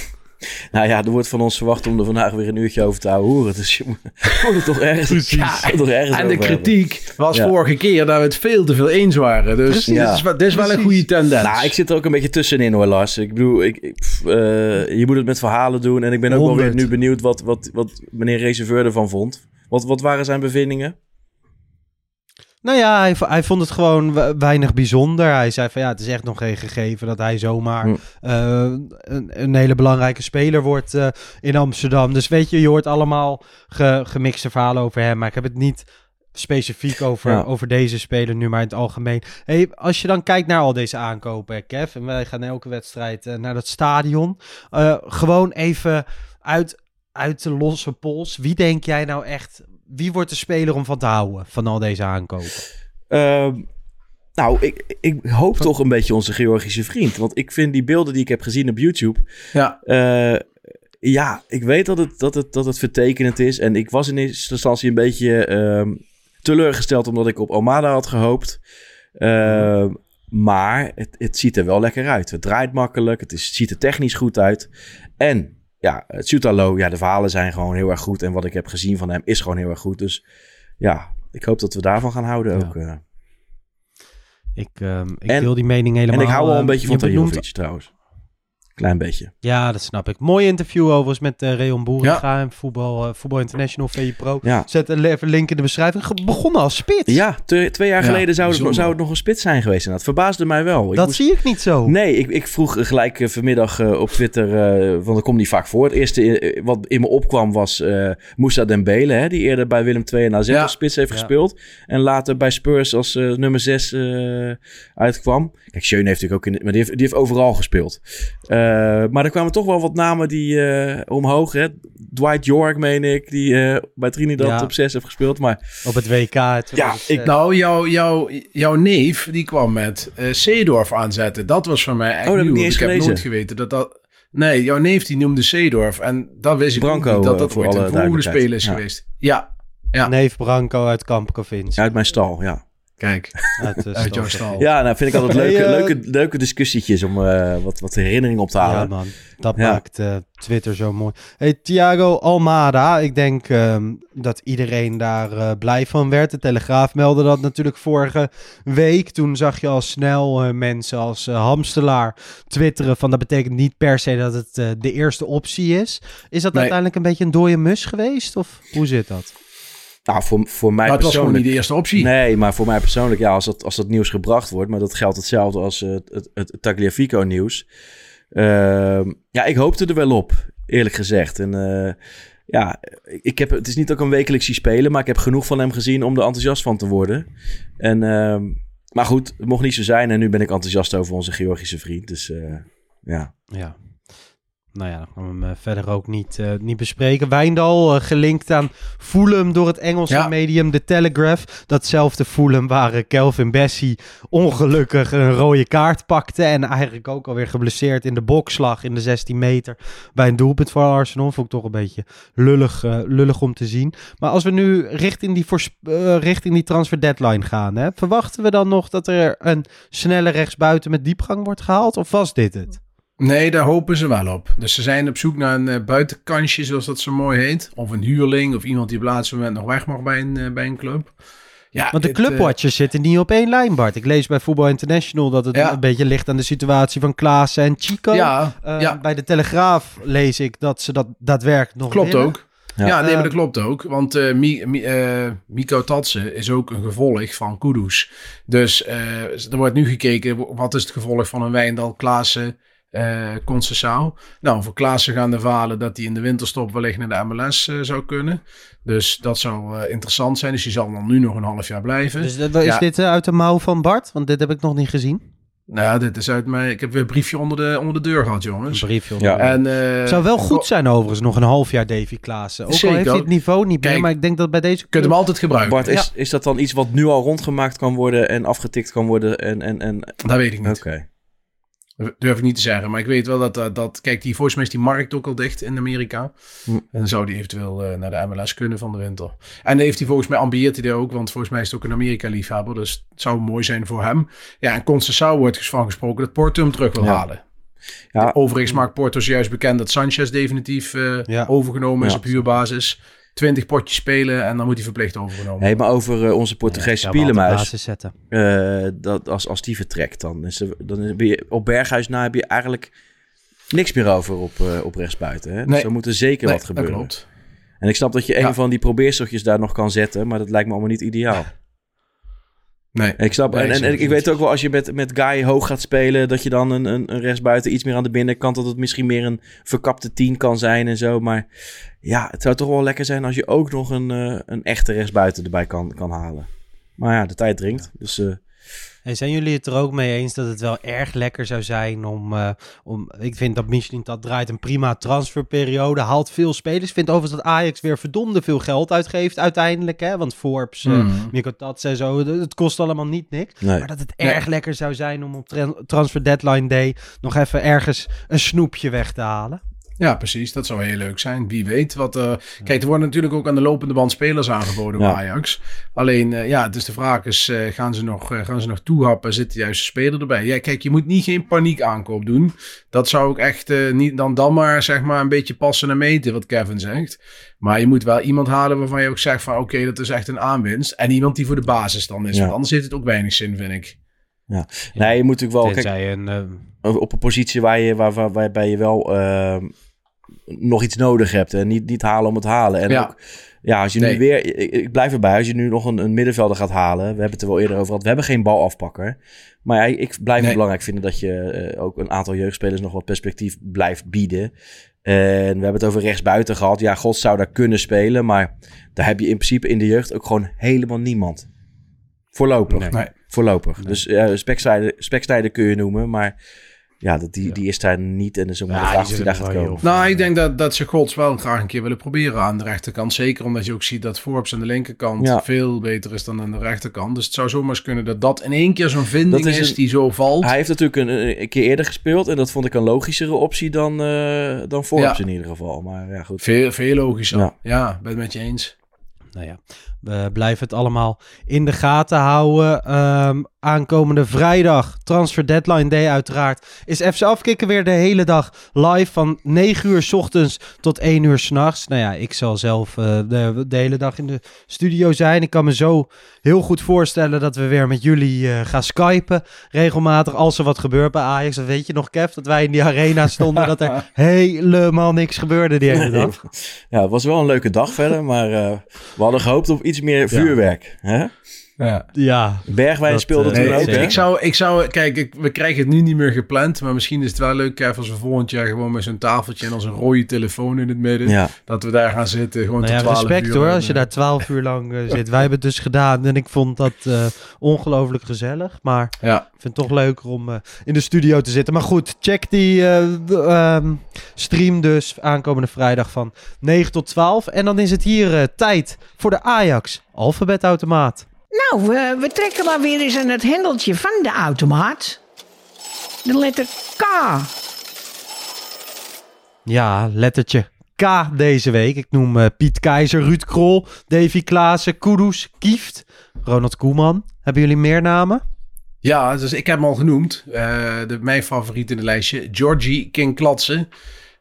Nou ja, er wordt van ons verwacht om er vandaag weer een uurtje over te houden horen. Dus je moet moet het toch ergens, Precies. Ja, het toch ergens En de hebben. kritiek was Ja. vorige keer dat we het veel te veel eens waren. Dus Precies. dit, is, dit is wel een goede tendens. Nou, ik zit er ook een beetje tussenin hoor, Lars. Ik bedoel, ik, ik, pff, eh, je moet het met verhalen doen. En ik ben ook wel weer 100. nu benieuwd wat, wat, wat meneer Reserveur ervan vond. Wat, wat waren zijn bevindingen? Nou ja, hij, hij vond het gewoon we- weinig bijzonder. Hij zei van ja, het is echt nog geen gegeven dat hij zomaar Hm. eh, een, een hele belangrijke speler wordt eh, in Amsterdam. Dus weet je, je hoort allemaal ge- gemixte verhalen over hem. Maar ik heb het niet specifiek over, Ja. over deze speler nu, maar in het algemeen. Hey, als je dan kijkt naar al deze aankopen, Kev, en wij gaan elke wedstrijd eh, naar dat stadion. gewoon even uit, uit de losse pols. Wie denk jij nou echt, wie wordt de speler om van te houden van al deze aankopen? Ehm, nou, ik, ik hoop toch een beetje onze Georgische vriend. Want ik vind die beelden die ik heb gezien op YouTube... ja. eh, ja, ik weet dat het, dat, het, dat het vertekenend is. En ik was in eerste instantie een beetje ehm, teleurgesteld... omdat ik op Almada had gehoopt. Ehm, maar het, het ziet er wel lekker uit. Het draait makkelijk. Het, is, het ziet er technisch goed uit. En ja, het Sutalo, ja, de verhalen zijn gewoon heel erg goed. En wat ik heb gezien van hem is gewoon heel erg goed. Dus ja, ik hoop dat we daarvan gaan houden Ja. ook. eh. Ik, ehm, ik En- deel die mening helemaal. En ik hou wel een Ehm, beetje van Tajovic trouwens. Klein beetje. Ja, dat snap ik. Mooi interview overigens met eh Reon Boeringa en Voetbal, eh, Voetbal International, VE Pro. Ja, Zet een even link in de beschrijving. Ge- begonnen als spits. ja te- twee jaar Ja, geleden zou het, zou het nog een spits zijn geweest. En dat verbaasde mij wel. Ik dat moest- zie ik niet zo. Nee, ik, ik vroeg gelijk eh, vanmiddag eh, op Twitter, eh, want dat komt niet vaak voor. Het eerste wat in me opkwam was eh Moussa Dembele, hè, die eerder bij Willem II en AZ Ja. als spits heeft Ja. gespeeld. En later bij Spurs als eh, nummer 6 uitkwam. Kijk, Schöne heeft natuurlijk ook in, maar die heeft, die heeft overal gespeeld. Eh, maar er kwamen toch wel wat namen die eh, omhoog, hè. Dwight York, meen ik, die eh, bij Trinidad Ja. op 6 heeft gespeeld. Maar Op het WK. het Ja, 2006. ik- Nou, jouw jouw jouw neef, die kwam met eh Seedorf aanzetten. Dat was voor mij echt Oh, dat heb ik nieuw. niet eens heb gelezen. nooit geweten dat dat... Nee, jouw neef die noemde Seedorf. En dat wist ik Branco, niet, dat dat voor ooit alle een speler is Ja. geweest. Ja, ja. Neef Branco uit Kamp Provincie. uit mijn stal, ja. Kijk, Uit, uit jouw Stal. Ja, nou vind ik altijd Hey, leuke, leuke, leuke discussietjes om eh, wat, wat herinneringen op te halen. Ja, man. Dat Ja. maakt eh, Twitter zo mooi. Hey, Thiago Almada. Ik denk ehm, dat iedereen daar eh, blij van werd. De Telegraaf meldde dat natuurlijk vorige week. Toen zag je al snel eh, mensen als Hamstelaar twitteren van dat betekent niet per se dat het eh, de eerste optie is. Is dat Nee. uiteindelijk een beetje een dode mus geweest? Of hoe zit dat? Nou, voor, voor mij Maar het was gewoon persoonlijk... niet de eerste optie. Nee, maar voor mij persoonlijk, ja, als dat, als dat nieuws gebracht wordt, maar dat geldt hetzelfde als eh, het, het, het Tagliafico nieuws. Ehm, ja, ik hoopte er wel op, eerlijk gezegd. En eh, ja, ik heb, het is niet dat ik een wekelijks zie spelen, maar ik heb genoeg van hem gezien om er enthousiast van te worden. En, ehm, maar goed, het mocht niet zo zijn en nu ben ik enthousiast over onze Georgische vriend. Dus eh, ja. Ja. Nou ja, dan gaan we hem eh, verder ook niet, eh, niet bespreken. Wijndal, eh, gelinkt aan Fulham door het Engelse Ja. medium The Telegraph. Datzelfde Fulham waar Kelvin Bessie ongelukkig een rode kaart pakte. En eigenlijk ook alweer geblesseerd in de bokslag in de 16 meter. Bij een doelpunt voor Arsenal. Vond ik toch een beetje lullig, lullig om te zien. Maar als we nu richting die, richting die transfer deadline gaan. Hè, verwachten we dan nog dat er een snelle rechtsbuiten met diepgang wordt gehaald? Of was dit het? Nee, daar hopen ze wel op. Dus ze zijn op zoek naar een eh, buitenkansje, zoals dat zo mooi heet. Of een huurling, of iemand die op het laatste moment nog weg mag bij een, eh, bij een club. Ja, Want de dit, eh, clubwatchers zitten niet op één lijn, Bart. Ik lees bij Voetbal International dat het Ja. een beetje ligt aan de situatie van Klaassen en Chico. ja, Eh, ja, Bij de Telegraaf lees ik dat ze dat daadwerkelijk nog klopt willen. ook. Ja. Ja, nee, maar dat klopt ook. Want eh Mi, Mi- Miko Tatsen is ook een gevolg van Kudus. Dus eh, er wordt nu gekeken, wat is het gevolg van een Wijndal, Klaassen, eh Concessao. Nou, voor Klaassen gaan de verhalen dat hij in de winterstop wellicht naar de MLS eh, zou kunnen. Dus dat zou eh, interessant zijn. Dus die zal dan nu nog een half jaar blijven. Dus dat- is Ja. dit uit de mouw van Bart? Want dit heb ik nog niet gezien. Nou, dit is uit mijn... Ik heb weer een briefje onder de, onder de deur gehad, Een jongens. briefje. Ja. En, eh, zou wel goed zijn overigens, nog een half jaar Davy Klaassen. Ook al Zeker. heeft hij het niveau niet meer, Kijk, maar ik denk dat bij deze... Je kunt hem altijd gebruiken. Bart, is, is dat dan iets wat nu al rondgemaakt kan worden en afgetikt kan worden? En, en, en... Dat weet ik niet. Oké. Dat durf ik niet te zeggen. Maar ik weet wel dat, dat, dat kijk, die, volgens mij is die markt ook al dicht in Amerika. Hm. En dan zou die eventueel eh, naar de MLS kunnen van de winter. En dan heeft hij volgens mij ambieert hij daar ook, want volgens mij is het ook een Amerika-liefhebber. Dus het zou mooi zijn voor hem. Ja, en Conceição wordt dus van gesproken dat Porto hem terug wil Ja. halen. Ja. Overigens maakt Porto juist bekend dat Sanchez definitief eh, Ja. overgenomen is op huurbasis. 20 potjes spelen en dan moet hij verplicht overgenomen Hey, maar over eh, onze Portugese Ja, zetten. eh, dat als, als die vertrekt, dan, is er, dan je op Berghuis na heb je eigenlijk niks meer over op, eh, op rechtsbuiten. Hè? Dus Nee. er moet er zeker Nee, wat gebeuren. Dat klopt. En ik snap dat je een van die probeerseltjes daar nog kan zetten, maar dat lijkt me allemaal niet ideaal. Nee. Ik snap, Nee, en, en, ik weet ook wel als je met, met Guy hoog gaat spelen, dat je dan een, een, een rechtsbuiten iets meer aan de binnenkant, dat het misschien meer een verkapte tien kan zijn en zo. Maar ja, het zou toch wel lekker zijn als je ook nog een, eh, een echte rechtsbuiten erbij kan, kan halen. Maar ja, de tijd dringt. Dus eh, Hey, zijn jullie het er ook mee eens dat het wel erg lekker zou zijn om... eh, om ik vind dat Michelin dat draait een prima transferperiode, haalt veel spelers. Ik vind overigens dat Ajax weer verdomde veel geld uitgeeft uiteindelijk. Hè? Want Forbes, eh Mhm. Mikko Tats en zo, het kost allemaal niet niks. nee. Maar dat het Nee. erg lekker zou zijn om op tran- transfer deadline day nog even ergens een snoepje weg te halen. Ja, precies. Dat zou heel leuk zijn. Wie weet wat. eh, Kijk, er worden natuurlijk ook aan de lopende band spelers aangeboden bij Ja. Ajax. Alleen, eh, ja, dus de vraag is: eh, gaan, ze nog, eh, gaan ze nog toehappen? Zit de juiste speler erbij? Ja, kijk, je moet niet geen paniek aankoop doen. Dat zou ik echt eh, niet. Dan, dan maar zeg maar een beetje passen en meten, wat Kevin zegt. Maar je moet wel iemand halen waarvan je ook zegt: van oké, dat is echt een aanwinst. En iemand die voor de basis dan is. Ja. Want anders heeft het ook weinig zin, vind ik. nee, je moet natuurlijk wel. Kijk, een... eh, op een positie waar je, waar, waar, waarbij je wel ehm, nog iets nodig hebt. En niet, niet halen om het halen. En Ja. ook, ja, als je Nee. nu weer... Ik, ik blijf erbij. Als je nu nog een, een middenvelder gaat halen. We hebben het er wel eerder over gehad. We hebben geen balafpakker. Maar ja, ik blijf het belangrijk vinden dat je eh, ook een aantal jeugdspelers nog wat perspectief blijft bieden. En we hebben het over rechtsbuiten gehad. Ja, God zou daar kunnen spelen. Maar daar heb je in principe in de jeugd ook gewoon helemaal niemand. Voorlopig. Nee. Nee. Voorlopig. Dus ja, Spekstijden, Spekstijden kun je noemen, maar ja, dat, die, die is daar niet. En dus ook maar Ja, de vraag of die zullen daar gaat wel komen. Nou, ik denk dat, dat ze Gods wel graag een keer willen proberen aan de rechterkant. Zeker omdat je ook ziet dat Forbes aan de linkerkant Ja. veel beter is dan aan de rechterkant. Dus het zou zomaar eens kunnen dat dat in één keer zo'n vinding Dat is is, een- die zo valt. Hij heeft natuurlijk een, een keer eerder gespeeld en dat vond ik een logischere optie dan, eh dan Forbes Ja. in ieder geval. Maar ja, goed. Veel, veel logischer. Ja. Ja. ben het met je eens. Nou ja, we blijven het allemaal in de gaten houden. Ehm, aankomende vrijdag, transfer deadline day uiteraard, is FC Afkikken weer de hele dag live van 9 uur s ochtends tot 1 uur s'nachts. Nou ja, ik zal zelf eh, de, de hele dag in de studio zijn. Ik kan me zo heel goed voorstellen dat we weer met jullie eh, gaan skypen. Regelmatig als er wat gebeurt bij Ajax. Dat weet je nog, Kev, dat wij in die arena stonden. dat er helemaal niks gebeurde die hele dag. Ja, het was wel een leuke dag verder, maar eh, we hadden gehoopt op iets meer vuurwerk. Hè? Ja. Ja, Bergwijn Dat, speelde eh, toen ook, ik, hè? ik, zou, ik zou, kijk, ik, we krijgen het nu niet meer gepland, maar misschien is het wel leuk, Kev, als we volgend jaar gewoon met zo'n tafeltje en als een rode telefoon in het midden, Ja, dat we daar gaan zitten, gewoon Nou ja, tot 12 respect uur. hoor, en, als je eh, daar twaalf uur lang eh, zit. Wij hebben het dus gedaan en ik vond dat eh, ongelooflijk gezellig. Maar Ja, ik vind het toch leuker om eh, in de studio te zitten. Maar goed, check die eh, ehm, stream dus aankomende vrijdag van 9 tot 12. En dan is het hier eh, tijd voor de Ajax alfabetautomaat. Nou, we, we trekken maar weer eens aan het hendeltje van de automaat. De letter K. Ja, lettertje K deze week. Ik noem eh, Piet Keizer, Ruud Krol, Davy Klaassen, Kudus, Kieft, Ronald Koeman. Hebben jullie meer namen? Ja, dus ik heb hem al genoemd. Eh, de, mijn favoriet in de lijstje. Georgie King Klatsen.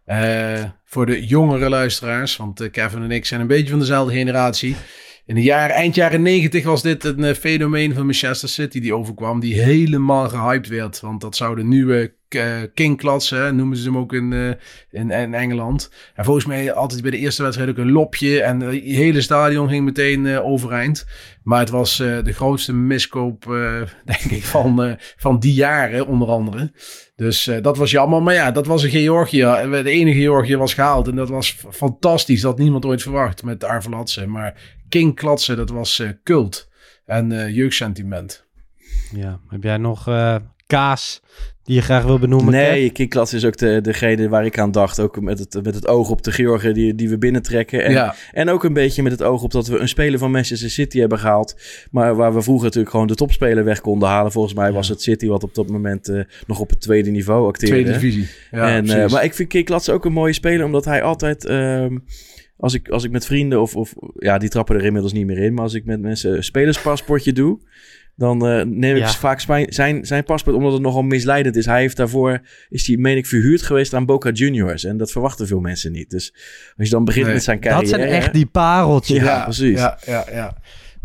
Eh, voor de jongere luisteraars. Want Kevin en ik zijn een beetje van dezelfde generatie. In de jaren, eind jaren negentig was dit een eh, fenomeen van Manchester City die overkwam. Die helemaal gehyped werd. Want dat zou de nieuwe eh, King klatsen, noemen ze hem ook in, eh, in, in Engeland. En volgens mij altijd bij de eerste wedstrijd ook een lopje. En het hele stadion ging meteen overeind. Maar het was de grootste miskoop, denk ik, van, van die jaren onder andere. Dus dat was jammer. Maar ja, dat was een Georgië. De enige Georgië was gehaald. En dat was fantastisch. Dat had niemand ooit verwacht met Arvelatse. Maar King klatsen, dat was eh, cult. En eh, jeugdsentiment. Ja, heb jij nog eh, kaas die je graag wil benoemen? Kev? Nee, Kinklas is ook de, degene waar ik aan dacht. Ook met het, met het oog op de Georgen die, die we binnentrekken. En, ja, en ook een beetje met het oog op dat we een speler van Manchester City hebben gehaald. Maar waar we vroeger natuurlijk gewoon de topspeler weg konden halen. Volgens mij was het City wat op dat moment eh, nog op het tweede niveau acteerde. tweede divisie. Ja, en, eh, maar ik vind Kinklas ook een mooie speler, omdat hij altijd... ehm, als, ik, als ik met vrienden of, of... Ja, die trappen er inmiddels niet meer in. Maar als ik met mensen een spelerspaspoortje doe... Dan eh, neem ik Ja. vaak zijn, zijn, paspoort, omdat het nogal misleidend is. Hij heeft daarvoor, is hij, meen ik, verhuurd geweest aan Boca Juniors. En dat verwachten veel mensen niet. Dus als je dan begint Nee. met zijn carrière... dat zijn echt die pareltjes. Ja, precies. Ja, ja, ja.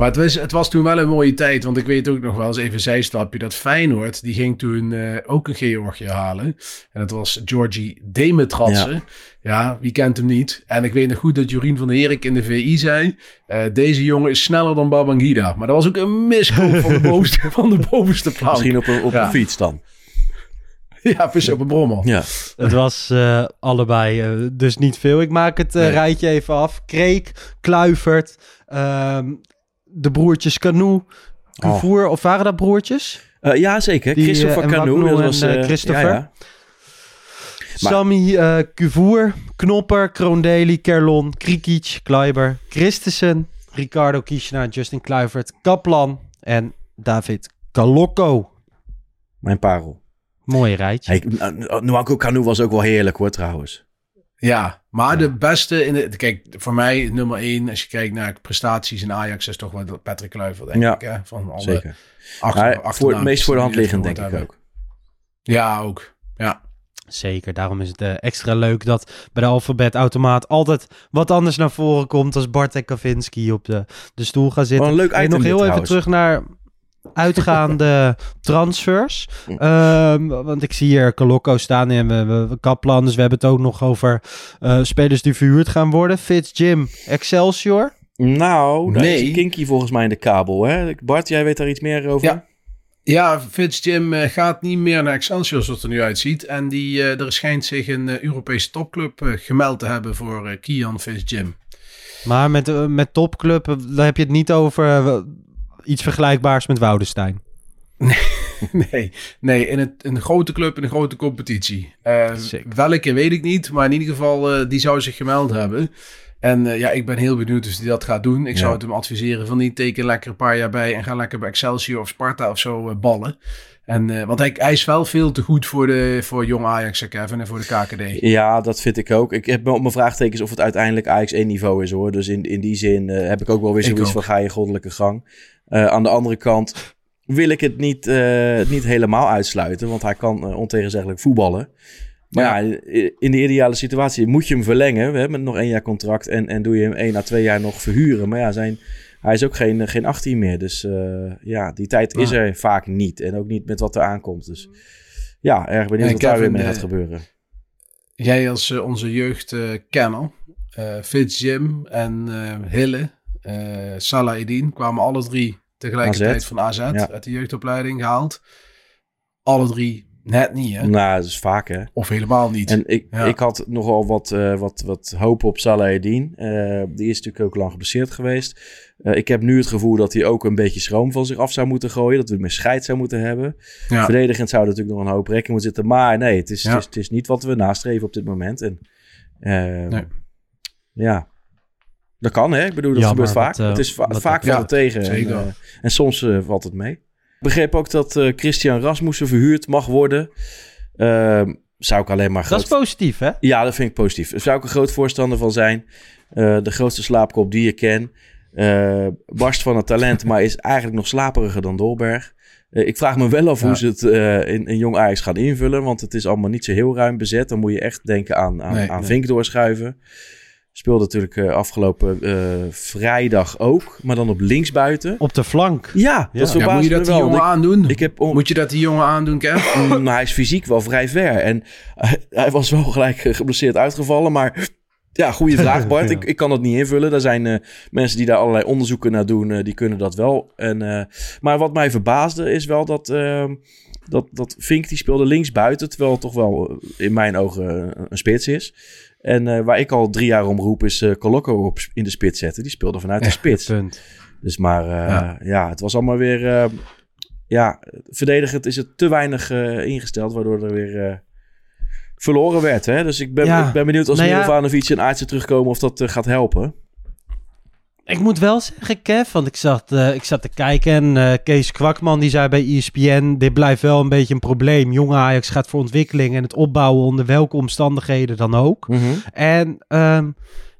Maar het was, het was toen wel een mooie tijd. Want ik weet ook nog wel eens even een zijstapje. Dat Feyenoord, die ging toen eh, ook een Georgië halen. En dat was Georgi Demetratse. Ja. wie kent hem niet? En ik weet nog goed dat Jorien van der Herik in de VI zei... eh, deze jongen is sneller dan Babangida. Maar dat was ook een miskoop van de bovenste, van de bovenste plank. Misschien op een, op Ja. een fiets dan. Ja, precies op een brommer. Ja. Het was eh, allebei eh, dus niet veel. Ik maak het eh, Nee. rijtje even af. Kreek, Kluivert, ehm, de broertjes Canoe, Cuvour. Of waren dat broertjes? Eh, ja, zeker. Die, Christopher eh, Canoe. Dat en, was, eh, Christopher. ja, ja. Maar- Sammy, Cuvour, Knopper, Kroondeli, Kerlon, Krikic, Kleiber, Christensen, Ricardo Kieschner, Justin Kluivert, Kaplan en David Kalokko. Mijn parel. Mooi rijtje. Hey, Nwanko Canoe was ook wel heerlijk hoor, trouwens. Ja, maar de beste in de... Kijk, voor mij nummer één, als je kijkt naar prestaties in Ajax... is toch wel Patrick Kluivert, denk Ja, ik. Hè? Van alle Zeker. achter, Maar voor, achternaam het meest voor de hand liggend, denk ik ook. Ja, ook. Ja. Zeker, daarom is het eh, extra leuk dat bij de alfabetautomaat altijd wat anders naar voren komt als Bart en Kavinski op de, de stoel gaan zitten. Een leuk item nog dit heel even trouwens. terug naar uitgaande transfers. Ehm, want ik zie hier Kalokko staan en we, we, we Kaplan, dus we hebben het ook nog over eh, spelers die verhuurd gaan worden. Fitz Jim, Excelsior. Nou, daar Nee. is Kinky volgens mij in de kabel. Hè? Bart, jij weet daar iets meer over? Ja. Ja, Fitzjim eh, gaat niet meer naar Excelsior zoals het er nu uitziet. En die, eh, er schijnt zich een Europese topclub gemeld te hebben voor eh, Kian Fitzjim. Maar met, met topclub, daar heb je het niet over iets vergelijkbaars met Woudenstein. nee, nee in, het, een grote club, in een grote competitie. Sick. welke weet ik niet, maar in ieder geval, eh, die zou zich gemeld hebben. En eh, ja, ik ben heel benieuwd of hij dat gaat doen. Ik Ja. zou het hem adviseren van niet teken lekker een paar jaar bij en ga lekker bij Excelsior of Sparta of zo ballen. En, eh, want hij, hij is wel veel te goed voor, de, voor jong Ajax, Kevin, en voor de KKD. Ja, dat vind ik ook. Ik heb op mijn vraagtekens of het uiteindelijk Ajax 1 niveau is hoor. Dus in, in die zin eh, heb ik ook wel weer zoiets van ga je goddelijke gang. Eh, aan de andere kant wil ik het niet, eh, niet helemaal uitsluiten. Want hij kan eh, ontegenzeggelijk voetballen. Maar ja. in de ideale situatie moet je hem verlengen. We hebben nog één jaar contract. En, en doe je hem één à twee jaar nog verhuren. Maar ja, zijn, hij is ook geen, geen 18 meer. Dus ja, die tijd is er vaak niet. En ook niet met wat er aankomt. Dus ja, erg benieuwd Ja, wat daar weer Kevin, mee gaat gebeuren. Jij als onze jeugdkenner, eh Fitzjim en eh, Hille, Salah Eddin kwamen alle drie tegelijkertijd AZ. van AZ Ja. uit de jeugdopleiding gehaald. Alle drie net niet, hè? Nou, dat is vaak hè. Of helemaal niet. En ik, Ja. ik had nogal wat, eh, wat, wat hoop op Salah Eddin. Eh, die is natuurlijk ook lang geblesseerd geweest. Eh, ik heb nu het gevoel dat hij ook een beetje schroom van zich af zou moeten gooien. Dat we meer scheid zou moeten hebben. ja. Verdedigend zou er natuurlijk nog een hoop rekening moeten zitten. Maar nee, het is, Ja. het, is, het is niet wat we nastreven op dit moment. En, Nee. Ja, dat kan hè. Ik bedoel, dat gebeurt vaak. wat, eh, het is va- wat- vaak valt het tegen. zeker. En, eh, en soms eh, valt het mee. Ik begreep ook dat eh, Christian Rasmussen verhuurd mag worden. Ehm, zou ik alleen maar Dat is groot- positief, hè? ja, dat vind ik positief. Daar zou ik een groot voorstander van zijn. Eh, de grootste slaapkop die je ken. Eh, barst van het talent, maar is eigenlijk nog slaperiger dan Dolberg. Eh, ik vraag me wel af Ja. hoe ze het eh, in, in Jong Ajax gaan invullen. Want het is allemaal niet zo heel ruim bezet. Dan moet je echt denken aan, aan, Nee, aan nee. Vink doorschuiven. Speelde natuurlijk eh, afgelopen eh, vrijdag ook, maar dan op linksbuiten. Op de flank. Ja, Ja. dat Ja, verbaast moet je dat die wel. jongen Ik, aandoen? ik heb on- Moet je dat die jongen aandoen, Kev? Mm, hij is fysiek wel vrij ver. En hij, hij was wel gelijk eh, geblesseerd uitgevallen. Maar ja, goede vraag Bart. Ja. ik, ik kan dat niet invullen. Er zijn eh, mensen die daar allerlei onderzoeken naar doen. die kunnen dat wel. En, eh, maar wat mij verbaasde is wel dat... eh, dat, dat Vink die speelde links buiten, terwijl het toch wel in mijn ogen een spits is. En eh, waar ik al drie jaar om roep is eh Colocco op, in de spits zetten. Die speelde vanuit de spits. Punt. Dus maar eh, Ja. ja. het was allemaal weer... ja, verdedigend is het te weinig ingesteld, waardoor er weer verloren werd. Hè? Dus ik ben, Ja. ik ben benieuwd als Nou ja. Milovanovic en Aartsen terugkomen of dat gaat helpen. Ik moet wel zeggen, Kev, want ik zat, eh, ik zat te kijken en eh, Kees Kwakman die zei bij ESPN, dit blijft wel een beetje een probleem. Jonge Ajax gaat voor ontwikkeling en het opbouwen onder welke omstandigheden dan ook. En ehm,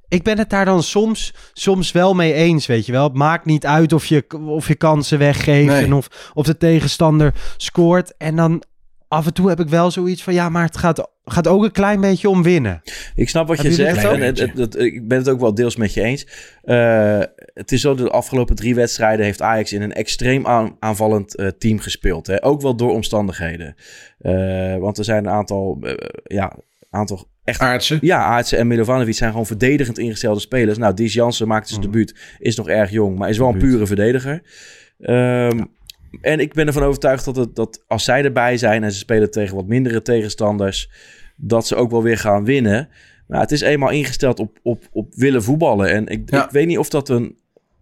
ik ben het daar dan soms, soms wel mee eens, weet je wel. Het maakt niet uit of je, of je kansen weggeeft Nee. en of, of de tegenstander scoort. En dan af en toe heb ik wel zoiets van, ja, maar het gaat, gaat ook een klein beetje om winnen. Ik snap wat je zegt en ook? het, het- het- ik ben het ook wel deels met je eens. Eh, het is zo, de afgelopen drie wedstrijden heeft Ajax in een extreem aan- aanvallend eh, team gespeeld. Hè? Ook wel door omstandigheden. Eh, want er zijn een aantal, ja, aantal echt Aartsen. Ja, Aartsen en Milovanovic zijn gewoon verdedigend ingestelde spelers. Nou, Dies Jansen maakt zijn Mhm. debuut. Is nog erg jong, maar is wel een pure verdediger. Ehm, En ik ben ervan overtuigd dat, het, dat als zij erbij zijn... en ze spelen tegen wat mindere tegenstanders... dat ze ook wel weer gaan winnen. Maar het is eenmaal ingesteld op, op, op willen voetballen. En ik, Ja. ik weet niet of dat een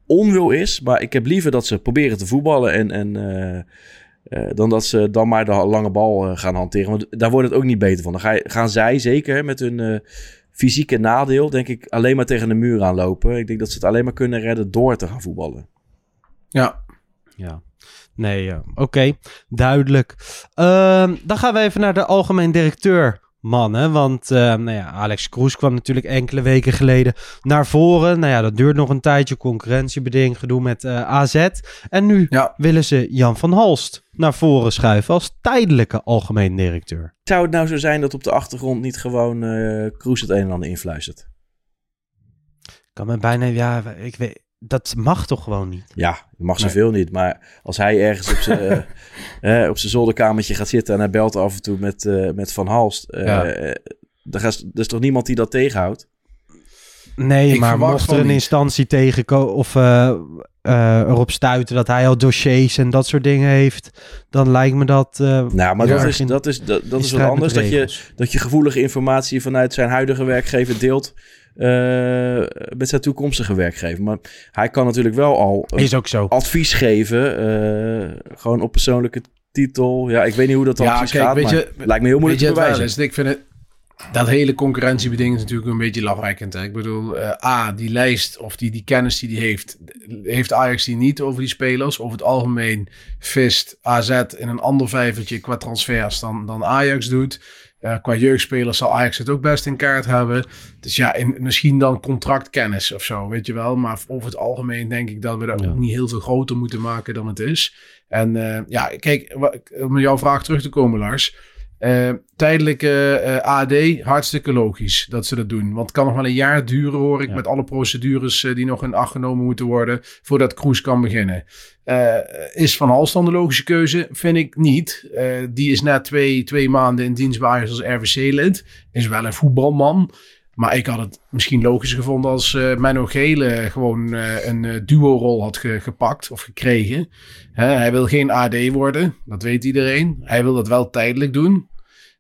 onwil is... maar ik heb liever dat ze proberen te voetballen... en, en eh, eh, dan dat ze dan maar de lange bal eh, gaan hanteren. Want daar wordt het ook niet beter van. Dan ga je- gaan zij zeker met hun eh, fysieke nadeel, denk ik, alleen maar tegen de muur aanlopen. Ik denk dat ze het alleen maar kunnen redden door te gaan voetballen. Ja. Ja. Nee, ja. oké. Duidelijk. Ehm, dan gaan we even naar de algemeen directeur. Man, hè? want eh, nou ja, Alex Kroes kwam natuurlijk enkele weken geleden naar voren. Nou ja, dat duurt nog een tijdje, concurrentiebeding, gedoe met eh, AZ. En nu Ja. willen ze Jan van Halst naar voren schuiven als tijdelijke algemeen directeur. Zou het nou zo zijn dat op de achtergrond niet gewoon eh Kroes het een en ander influistert? Kan me bijna, ja, ik weet, dat mag toch gewoon niet? Ja, dat mag Nee. zoveel niet. Maar als hij ergens op zijn eh, eh, op zijn zolderkamertje gaat zitten en hij belt af en toe met, eh, met Van Halst. eh, Ja. dan gaat- er is toch niemand die dat tegenhoudt? Nee, Ik maar mocht er een niet. instantie tegenkomen of eh, eh, erop stuiten dat hij al dossiers en dat soort dingen heeft, dan lijkt me dat. eh, Nou, maar dat is, dat is, dat, dat in is wat met anders. de Dat je, dat je gevoelige informatie vanuit zijn huidige werkgever deelt met zijn toekomstige werkgever. Maar hij kan natuurlijk wel al Is ook zo. advies geven, eh, gewoon op persoonlijke titel. Ja, ik weet niet hoe dat dan Ja, precies kijk, gaat, weet maar je- lijkt me heel moeilijk te bewijzen. is? Ik vind het... Dat hele concurrentiebeding is natuurlijk een beetje lachwekkend. Hè? Ik bedoel, eh, A, die lijst of die, die kennis die die heeft, heeft Ajax die niet over die spelers. Over het algemeen vist AZ in een ander vijvertje qua transfers dan, dan Ajax doet. Eh, qua jeugdspelers zal Ajax het ook best in kaart hebben. Dus ja, in, misschien dan contractkennis of zo, weet je wel. Maar over het algemeen denk ik dat we dat Ja. ook niet heel veel groter moeten maken dan het is. En eh, ja, kijk, om jouw vraag terug te komen, Lars. Eh, tijdelijke eh, AD, hartstikke logisch dat ze dat doen. Want het kan nog wel een jaar duren, hoor ik, Ja. met alle procedures eh, die nog in acht genomen moeten worden voordat Kroes kan beginnen. Is Van Hals dan de logische keuze? Vind ik niet. Die is net twee, twee maanden in dienst bij als RVC-lid. Is wel een voetbalman. Maar ik had het misschien logisch gevonden als eh Menno Gele gewoon eh, een eh, duo-rol had ge- gepakt of gekregen. Hij wil geen AD worden, dat weet iedereen. Hij wil dat wel tijdelijk doen.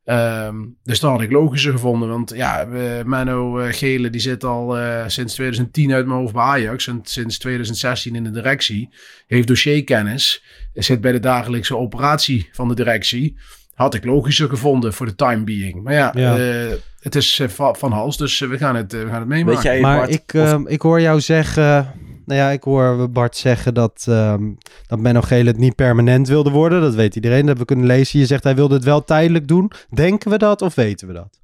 Ehm, dus dat had ik logischer gevonden. Want ja, Menno Gele die zit al sinds 2010 uit mijn hoofd bij Ajax. En sinds 2016 in de directie. Heeft dossierkennis. Zit bij de dagelijkse operatie van de directie. Had ik logischer gevonden voor de time being. Maar ja, Ja. eh, het is eh, va- van hals. Dus eh, we, gaan het, we gaan het meemaken. Weet jij, Maar Bart, ik, of- ehm, ik hoor jou zeggen. Nou ja, ik hoor Bart zeggen dat, ehm dat Menno Gele het niet permanent wilde worden. Dat weet iedereen. Dat hebben we kunnen lezen. Je zegt hij wilde het wel tijdelijk doen. Denken we dat of weten we dat?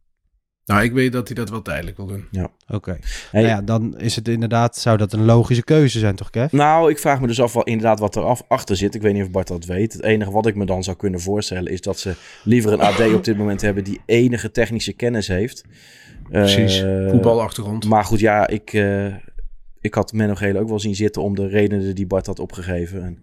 Nou, ik weet dat hij dat wel tijdelijk wil doen. Oké. Hey, Nou ja, dan is het inderdaad, zou dat een logische keuze zijn, toch, Kev? Nou, ik vraag me dus af wel inderdaad wat er af, achter zit. Ik weet niet of Bart dat weet. Het enige wat ik me dan zou kunnen voorstellen is dat ze liever een AD op dit moment hebben die enige technische kennis heeft. Precies. Eh, Voetbalachtergrond. Maar goed, ja, ik, eh, ik had Menno Gele ook wel zien zitten om de redenen die Bart had opgegeven. En,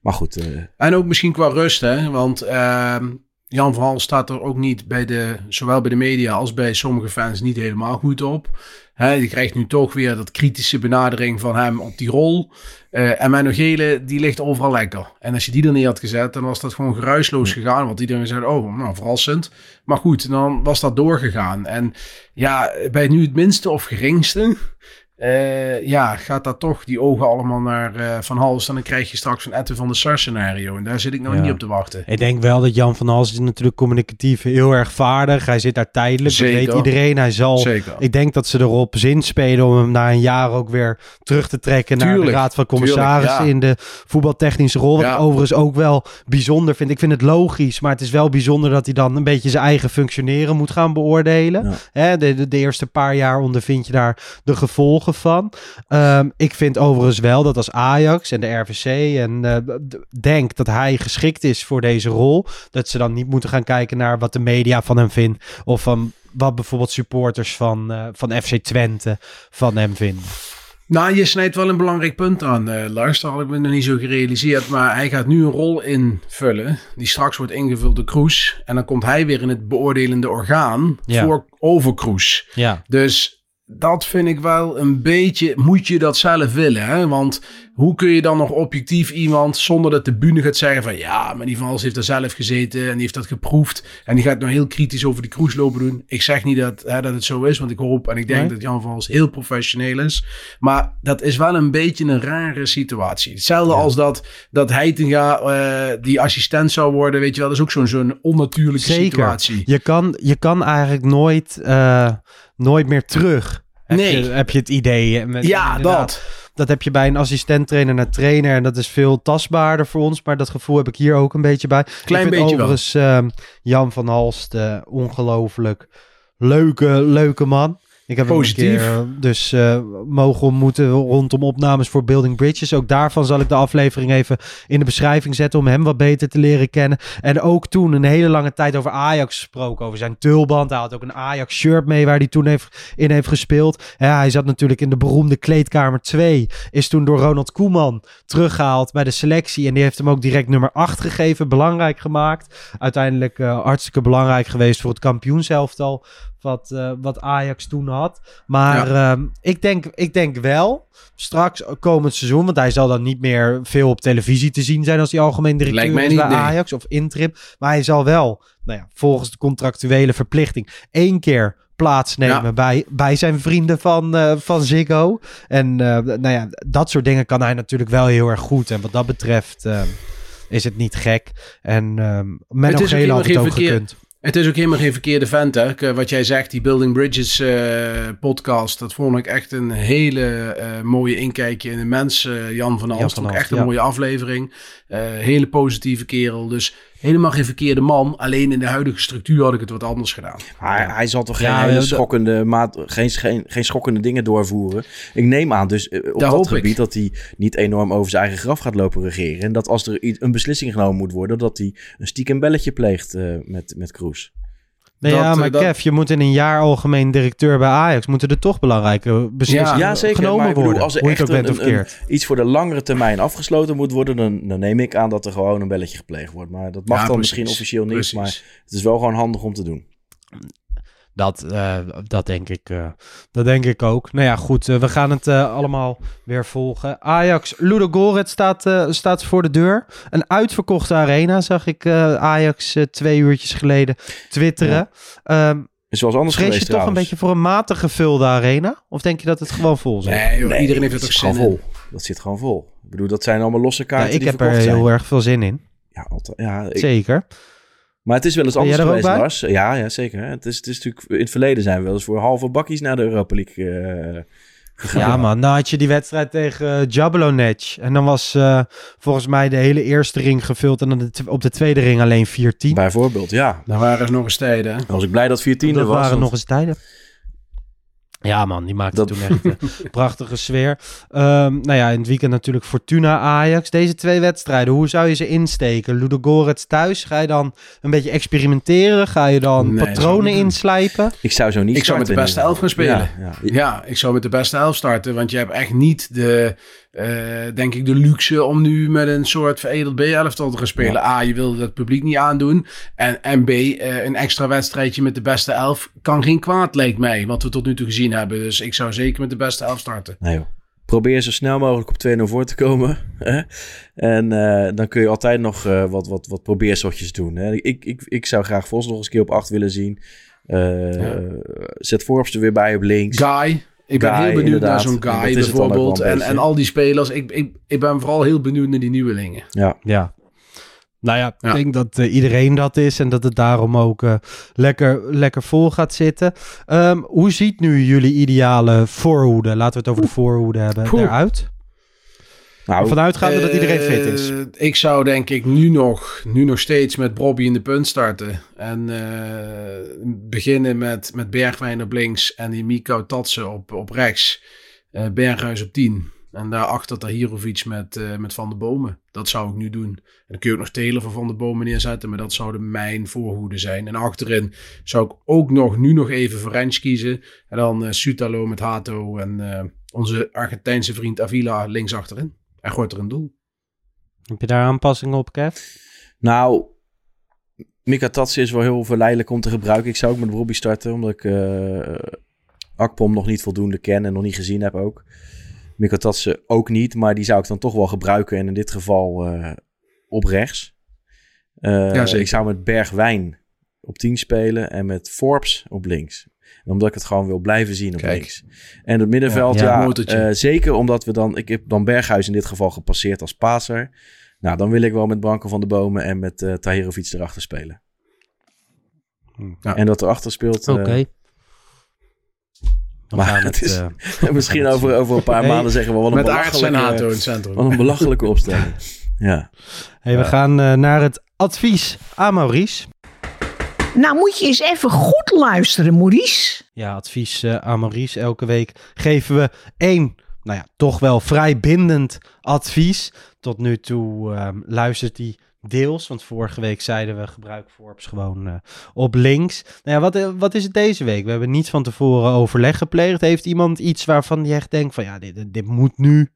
maar goed, eh, En ook misschien qua rust, hè. Want ehm, Jan van Hal staat er ook niet bij de, zowel bij de media als bij sommige fans niet helemaal goed op. Hè, je krijgt nu toch weer dat kritische benadering van hem op die rol. Eh, en Menno Gele, die ligt overal lekker. En als je die er neer had gezet, dan was dat gewoon geruisloos gegaan. Want iedereen zei, oh, nou, verrassend. Maar goed, dan was dat doorgegaan. En ja, bij nu het minste of geringste... eh, ja, gaat dat toch die ogen allemaal naar eh, Van Hals. En dan krijg je straks een Etten van de Sar scenario. En daar zit ik nou Ja. niet op te wachten. Ik denk wel dat Jan van Hals is natuurlijk communicatief heel erg vaardig. Hij zit daar tijdelijk, dat weet iedereen. Hij zal, Zeker. ik denk dat ze erop zinspelen om hem na een jaar ook weer terug te trekken naar de Raad van Commissarissen tuurlijk, ja. in de voetbaltechnische rol. Wat Ja. ik overigens ook wel bijzonder vind. Ik vind het logisch, maar het is wel bijzonder dat hij dan een beetje zijn eigen functioneren moet gaan beoordelen. Ja. Hè, de, de, de eerste paar jaar ondervind je daar de gevolgen van. Ehm, ik vind overigens wel dat als Ajax en de RVC en eh, d- denk dat hij geschikt is voor deze rol, dat ze dan niet moeten gaan kijken naar wat de media van hem vindt of van wat bijvoorbeeld supporters van, eh, van FC Twente van hem vinden. Nou, je snijdt wel een belangrijk punt aan, eh Lars. Dat had ik me nog niet zo gerealiseerd. Maar hij gaat nu een rol invullen. Die straks wordt ingevuld door Kroes. En dan komt hij weer in het beoordelende orgaan Ja. voor over Kroes. Ja, Dus dat vind ik wel een beetje. Moet je dat zelf willen? Hè? Want hoe kun je dan nog objectief iemand zonder dat de bühne gaat zeggen van ja, maar die van Hals heeft er zelf gezeten en die heeft dat geproefd. En die gaat nou heel kritisch over die Kroes lopen doen. Ik zeg niet dat, hè, dat het zo is, want ik hoop en ik denk Nee. dat Jan van Hals heel professioneel is. Maar dat is wel een beetje een rare situatie. Hetzelfde als dat, dat Heitinga eh, die assistent zou worden, weet je wel. Dat is ook zo'n zo'n onnatuurlijke Zeker. situatie. je kan, je kan eigenlijk nooit, eh, nooit meer terug. Heb, Nee. je, heb je het idee? eh, Met, Ja, inderdaad. dat. Dat heb je bij een assistent trainer naar trainer. En dat is veel tastbaarder voor ons. Maar dat gevoel heb ik hier ook een beetje bij. Klein ik vind beetje wel. overigens ehm, Jan van Halst eh, ongelooflijk leuke, leuke man. Ik heb Positief. keer eh, dus eh, mogen ontmoeten rondom opnames voor Building Bridges. Ook daarvan zal ik de aflevering even in de beschrijving zetten om hem wat beter te leren kennen. En ook toen een hele lange tijd over Ajax gesproken, over zijn tulband. Hij had ook een Ajax shirt mee waar hij toen heeft, in heeft gespeeld. Ja, hij zat natuurlijk in de beroemde kleedkamer 2. Is toen door Ronald Koeman teruggehaald bij de selectie. En die heeft hem ook direct nummer 8 gegeven. Belangrijk gemaakt. Uiteindelijk eh, hartstikke belangrijk geweest voor het kampioenselftal. Wat, eh, wat Ajax toen had. Maar ehm, ik, denk, ik denk wel, straks komend seizoen. Want hij zal dan niet meer veel op televisie te zien zijn als hij algemeen directeur niet, bij nee. Ajax of interim. Maar hij zal wel, nou ja, volgens de contractuele verplichting, één keer plaatsnemen Ja. bij, bij zijn vrienden van, eh, van Ziggo. En eh, nou ja, dat soort dingen kan hij natuurlijk wel heel erg goed. En wat dat betreft eh, is het niet gek. En ehm Menno Gele had het ook verkeer- gekund. Het is ook helemaal geen verkeerde vent, hè. Eh, Wat jij zegt, die Building Bridges eh, podcast, dat vond ik echt een hele eh, mooie inkijkje in de mens. Jan van Alst, ook echt een ja. mooie aflevering. Hele positieve kerel, dus helemaal geen verkeerde man. Alleen in de huidige structuur had ik het wat anders gedaan. Maar hij zal toch geen Ja, hele dat- schokkende, maat, geen, geen, geen schokkende dingen doorvoeren. Ik neem aan dus eh, op Daar dat ik. gebied dat hij niet enorm over zijn eigen graf gaat lopen regeren. En dat als er een beslissing genomen moet worden, dat hij een stiekem belletje pleegt eh, met, met Kroes. Nee, Dat, ja, eh, maar dat- Kev, je moet in een jaar algemeen directeur bij Ajax. Moeten er toch belangrijke beslissingen Ja, zeker. genomen maar bedoel, worden. als er echt bent een, of een- iets voor de langere termijn afgesloten moet worden, dan, dan neem ik aan dat er gewoon een belletje gepleegd wordt. Maar dat mag Ja, dan precies. misschien officieel niet, Precies. maar het is wel gewoon handig om te doen. Dat, eh, dat, denk ik, eh, dat denk ik ook. Nou ja, goed. eh, we gaan het eh, allemaal weer volgen. Ajax, Ludo Goret staat, eh, staat voor de deur. Een uitverkochte arena, zag ik eh, Ajax eh, twee uurtjes geleden twitteren. Ehm, Is zoals anders vrees je toch een beetje voor een matig gevulde arena? Of denk je dat het gewoon vol zit? Nee, joh, iedereen heeft het ook zin vol. Dat zit gewoon vol. Ik bedoel, dat zijn allemaal losse Ja, kaarten ik die heb er zijn. heel erg veel zin in. Ja, altijd, ja, ik- Zeker. Maar het is wel eens Ben jij anders er ook geweest, bij? Lars. Ja, ja zeker. Het is, het is natuurlijk, in het verleden zijn we wel eens voor halve bakkies naar de Europa League eh, Ja man, nou had je die wedstrijd tegen uh, Jablonec. En dan was uh, volgens mij de hele eerste ring gevuld en dan de op de tweede ring alleen 4-10. Bijvoorbeeld, ja. Dan waren er nog eens tijden. Dan was ik blij dat 4-10 er was. waren nog eens tijden. Ja man, die maakte dat... toen echt een prachtige sfeer. Um, nou ja, in het weekend natuurlijk Fortuna Ajax. Deze twee wedstrijden, hoe zou je ze insteken? Ludogorets thuis, ga je dan een beetje experimenteren? Ga je dan nee, patronen inslijpen? Ik zou zo niet Ik zou met de beste elf gaan spelen. Ja, ja. ja, ik zou met de beste elf starten, want je hebt echt niet de uh, denk ik de luxe om nu met een soort veredeld B-elftal te gaan spelen. A, je wil het publiek niet aandoen. En, en B, uh, een extra wedstrijdje met de beste elf kan geen kwaad, lijkt mij. Wat we tot nu toe gezien hebben. Dus ik zou zeker met de beste elf starten. Nee joh. Probeer zo snel mogelijk op 2-0 voor te komen. en uh, dan kun je altijd nog wat, wat, wat probeerseltjes doen. Hè? Ik, ik, ik zou graag Vos nog eens een keer op 8 willen zien. Ja. Zet Forbes er weer bij op links. Guy. Ik ben heel benieuwd naar zo'n guy bijvoorbeeld. En, en al die spelers. Ik, ik, ik ben vooral heel benieuwd naar die nieuwelingen. Ja, ja. Nou ja, ik denk dat uh, iedereen dat is en dat het daarom ook uh, lekker, lekker vol gaat zitten. Um, hoe ziet nu jullie ideale voorhoede, laten we het over de voorhoede hebben, Poeh. eruit? Nou, Vanuitgaande uh, dat iedereen fit is. Eh, ik zou denk ik nu nog, nu nog steeds met Bobby in de punt starten. En uh, beginnen met, met Bergwijn op links en die Miko Tatsen op, op rechts. Uh, Berghuis op 10. En daarachter Tahirovic met, met Van de Bomen. Dat zou ik nu doen. En dan kun je ook nog Telen van Van de Bomen neerzetten. Maar dat zouden mijn voorhoede zijn. En achterin zou ik ook nog nu nog even Ferenc kiezen. En dan Sutalo met Hato. En onze Argentijnse vriend Avila links achterin. Hij gooit er een doel. Heb je daar aanpassingen op, Kev? Nou, Mika Tatsi is wel heel verleidelijk om te gebruiken. Ik zou ook met Robbie starten, omdat ik uh, Akpom nog niet voldoende ken en nog niet gezien heb ook. Mika Tatsi ook niet, maar die zou ik dan toch wel gebruiken. En in dit geval uh, op rechts. Uh, ja, ik zou met Bergwijn op 10 spelen en met Forbes op links omdat ik het gewoon wil blijven zien op Kijk. links. En het middenveld, ja, ja uh, zeker omdat we dan... Ik heb dan Berghuis in dit geval gepasseerd als paser. Nou, dan wil ik wel met Branko van de Bomen en met uh, Tahirovic erachter spelen. Ja. En dat erachter speelt... Eh, Oké. Okay. Maar het, is, uh, misschien over, over een paar maanden zeggen we wel een Met belachelijke, in het centrum. Wat een belachelijke opstelling. ja. Hey, we gaan uh, naar het advies aan Maurice. Nou moet je eens even goed luisteren, Maurice. Ja, advies uh, aan Maurice. Elke week geven we één, nou ja, toch wel vrij bindend advies. Tot nu toe uh, luistert hij deels, want vorige week zeiden we gebruik Forbes gewoon uh, op links. Nou ja, wat, eh, wat is het deze week? We hebben niet van tevoren overleg gepleegd. Heeft iemand iets waarvan je echt denkt van ja, dit, dit moet nu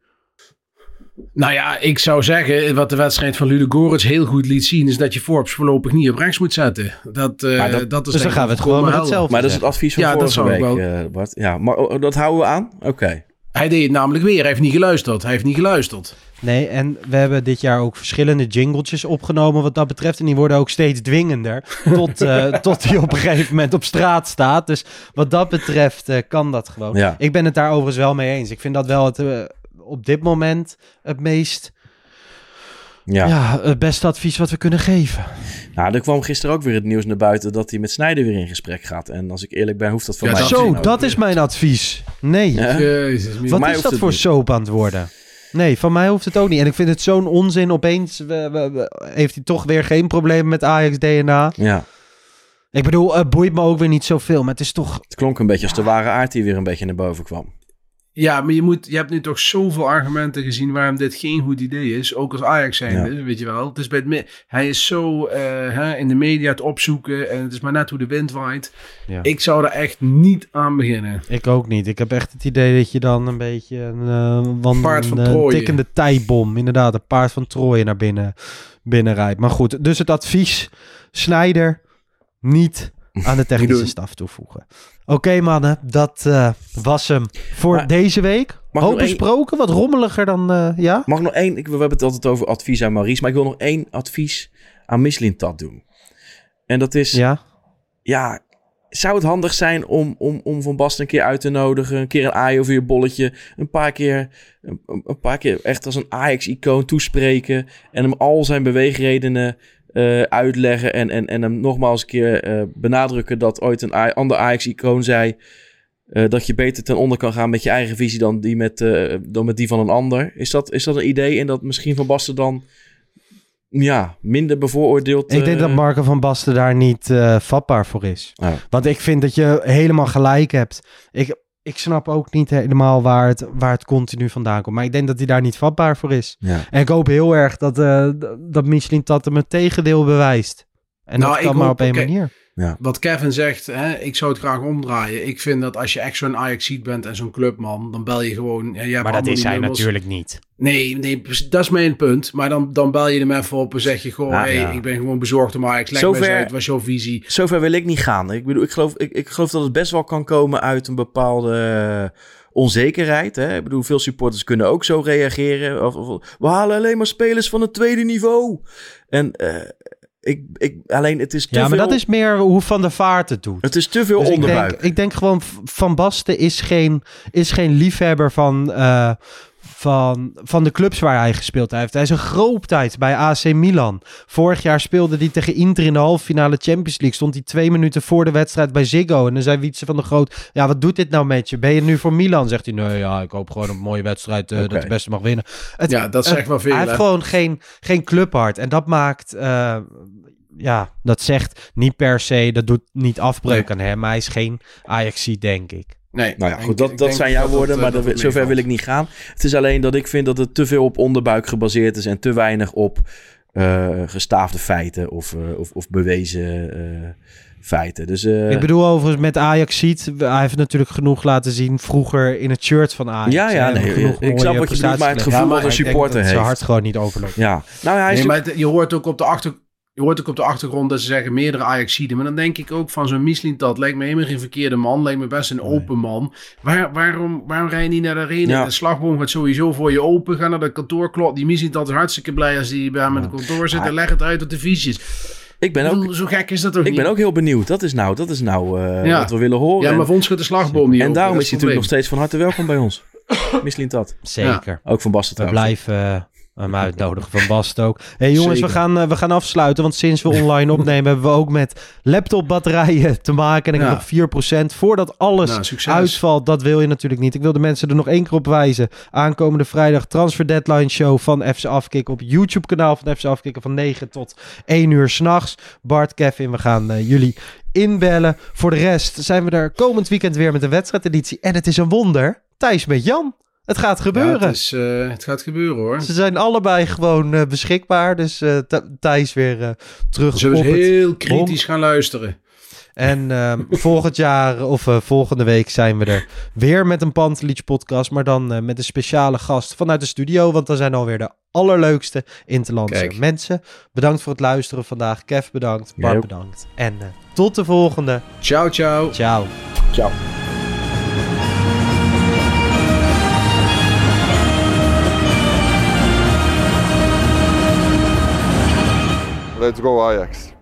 nou ja, ik zou zeggen, wat de wedstrijd van Ludogorets heel goed liet zien, is dat je Forbes voorlopig niet op rechts moet zetten. Dat, uh, dat, dat, is dus dan gaan we het gewoon met hetzelfde. Maar dat is het advies van ja, vorige dat week, wel... uh, Bart. Ja, maar oh, dat houden we aan? Oké. Hij deed het namelijk weer. Hij heeft niet geluisterd. Hij heeft niet geluisterd. Nee, en we hebben dit jaar ook verschillende jingletjes opgenomen wat dat betreft. En die worden ook steeds dwingender. Tot, uh, tot hij op een gegeven moment op straat staat. Dus wat dat betreft uh, kan dat gewoon. Ja. Ik ben het daar overigens wel mee eens. Ik vind dat wel het, uh, op dit moment het meest... Ja. ja, het beste advies wat we kunnen geven. Nou, er kwam gisteren ook weer het nieuws naar buiten dat hij met Snijder weer in gesprek gaat. En als ik eerlijk ben, hoeft dat voor ja, mij Zo, dat is mijn advies. Nee. Ja? Jezus, wat is dat voor niet. soap aan het worden? Nee, van mij hoeft het ook niet. En ik vind het zo'n onzin. Opeens we, we, we, heeft hij toch weer geen probleem met Ajax DNA. Ja. Ik bedoel, het boeit me ook weer niet zoveel. Maar het is toch... Het klonk een beetje als de ware aard die weer een beetje naar boven kwam. Ja, maar je, moet, je hebt nu toch zoveel argumenten gezien waarom dit geen goed idee is. Ook als Ajax zijnde, weet je wel. Het is bij het, hij is zo uh, hè, in de media het opzoeken en het is maar net hoe de wind waait. Ja. Ik zou er echt niet aan beginnen. Ik ook niet. Ik heb echt het idee dat je dan een beetje een, uh, paard van een tikkende tijbom, inderdaad, een paard van Troje naar binnen, binnen rijdt. Maar goed, dus het advies, Snijder, niet aan de technische staf toevoegen. Oké mannen, dat uh, was hem voor deze week. Hoop besproken, wat rommeliger dan, uh, ja? Mag nog één, ik, we hebben het altijd over advies aan Maurice, maar ik wil nog één advies aan Mislintat doen. En dat is, ja, ja zou het handig zijn om, om, om Van Basten een keer uit te nodigen, een keer een aai over je bolletje, een paar keer, een, een paar keer echt als een Ajax-icoon toespreken en hem al zijn beweegredenen uh, uitleggen en, en, en hem nogmaals een keer uh, benadrukken dat ooit een ander Ajax-icoon zei... eh, dat je beter ten onder kan gaan met je eigen visie dan, die met, eh, dan met die van een ander. Is dat, is dat een idee en dat misschien Van Basten dan ja, minder bevooroordeeld... Ik denk eh, dat Marco van Basten daar niet eh, vatbaar voor is. Ja. Want ik vind dat je helemaal gelijk hebt. Ik, ik snap ook niet helemaal waar het, waar het continu vandaan komt. Maar ik denk dat hij daar niet vatbaar voor is. Ja. En ik hoop heel erg dat, d- dat Michelin dat hem het tegendeel bewijst. En Nou, dat kan maar op één manier. Wat Kevin zegt, hè, ik zou het graag omdraaien. Ik vind dat als je echt zo'n Ajax bent en zo'n clubman, dan bel je gewoon. Ja, Maar dat is hij nummers. natuurlijk niet. Nee, nee, dat is mijn punt. Maar dan, dan bel je hem even op en zeg je gewoon: Nou, hey, ja. ik ben gewoon bezorgd om Ajax. Leg Zover- uit, wat is jouw visie? Zover wil ik niet gaan. Ik bedoel, ik geloof, ik, ik geloof dat het best wel kan komen uit een bepaalde onzekerheid. Hè? Ik bedoel, veel supporters kunnen ook zo reageren. Of, of- we halen alleen maar spelers van het tweede niveau. En eh, ik, ik, alleen het is te Ja, maar veel, dat is meer hoe Van der Vaart het doet. het is te veel Dus ik onderbuik. denk, ik denk gewoon, Van Basten is geen, is geen liefhebber van, eh, van, van de clubs waar hij gespeeld heeft. Hij is een grootheid bij AC Milan. Vorig jaar speelde hij tegen Inter in de halve finale Champions League. Stond hij twee minuten voor de wedstrijd bij Ziggo. En dan zei Wietse van de Groot, ja, wat doet dit nou met je? Ben je nu voor Milan? Zegt hij, nee, ja, ik hoop gewoon een mooie wedstrijd eh, dat de beste mag winnen. Het, Ja, dat zegt wel veel. hij heeft gewoon geen, geen clubhart. En dat maakt, eh, ja, dat zegt niet per se, dat doet niet afbreuk aan hem. Maar hij is geen Ajaxie, denk ik. Nee, Nou ja, goed, dat, ik dat denk zijn jouw dat woorden, dat, maar eh, dat, dat zover wil ik niet gaan. Het is alleen dat ik vind dat het te veel op onderbuik gebaseerd is en te weinig op eh, gestaafde feiten of, eh, of, of bewezen eh, feiten. Dus eh, ik bedoel overigens met Ajax ziet, hij heeft natuurlijk genoeg laten zien vroeger in het shirt van Ajax. Ja, ja, nee, genoeg ik snap mooie wat je bedoelt, maar het prestaties gevoel Ja, maar wat een Ik denk supporter dat heeft. zijn hart gewoon niet overloopt. Ja, nou hij is Nee, maar het- je hoort ook op de achter. Je hoort ook op de achtergrond dat ze zeggen meerdere Ajaxiden. Maar dan denk ik ook van zo'n Mislintat lijkt me helemaal geen verkeerde man. Lijkt me best een open man. Waar, waarom, waarom rij je niet naar de arena? Ja. De slagboom gaat sowieso voor je open. Ga naar de kantoorklok. Die Mislintat is hartstikke blij als die bij hem met het kantoor zit. En leg het uit op de visies. ik ben ook, Zo gek is dat toch ik niet? ben ook heel benieuwd. Dat is nou, dat is nou eh, Ja. wat we willen horen. Ja, maar en, voor ons gaat de slagboom niet en open. daarom Dat is hij natuurlijk nog steeds van harte welkom bij ons. Misslint dat. Zeker. Ook van Basten We trouwens. blijven eh, hem uitnodigen van Bast ook. hey, jongens, we gaan, eh, we gaan afsluiten. Want sinds we online opnemen hebben we ook met laptopbatterijen te maken. En ik Ja. heb nog 4%. Voordat alles Nou, uitvalt, dat wil je natuurlijk niet. Ik wil de mensen er nog één keer op wijzen. Aankomende vrijdag Transfer Deadline Show van FC Afkikken op YouTube kanaal van FC Afkikken van 9 tot 1 uur s'nachts. Bart, Kevin, we gaan eh, jullie inbellen. Voor de rest zijn we er komend weekend weer met een wedstrijdeditie. En het is een wonder. Thijs met Jan. Het gaat Ja, gebeuren. het, is, eh, het gaat gebeuren hoor. Ze zijn allebei gewoon eh, beschikbaar. Dus eh, Th- Thijs weer eh, terug Zullen op we het... heel kritisch gaan luisteren? En ehm, volgend jaar of eh, volgende week zijn we er weer met een Pantelich podcast. Maar dan eh, met een speciale gast vanuit de studio. Want dan zijn alweer de allerleukste Interlandse Kijk. mensen. Bedankt voor het luisteren vandaag. Kev bedankt. Bart bedankt. En eh, tot de volgende. Ciao, ciao. Ciao. Ciao. Let's go Ajax.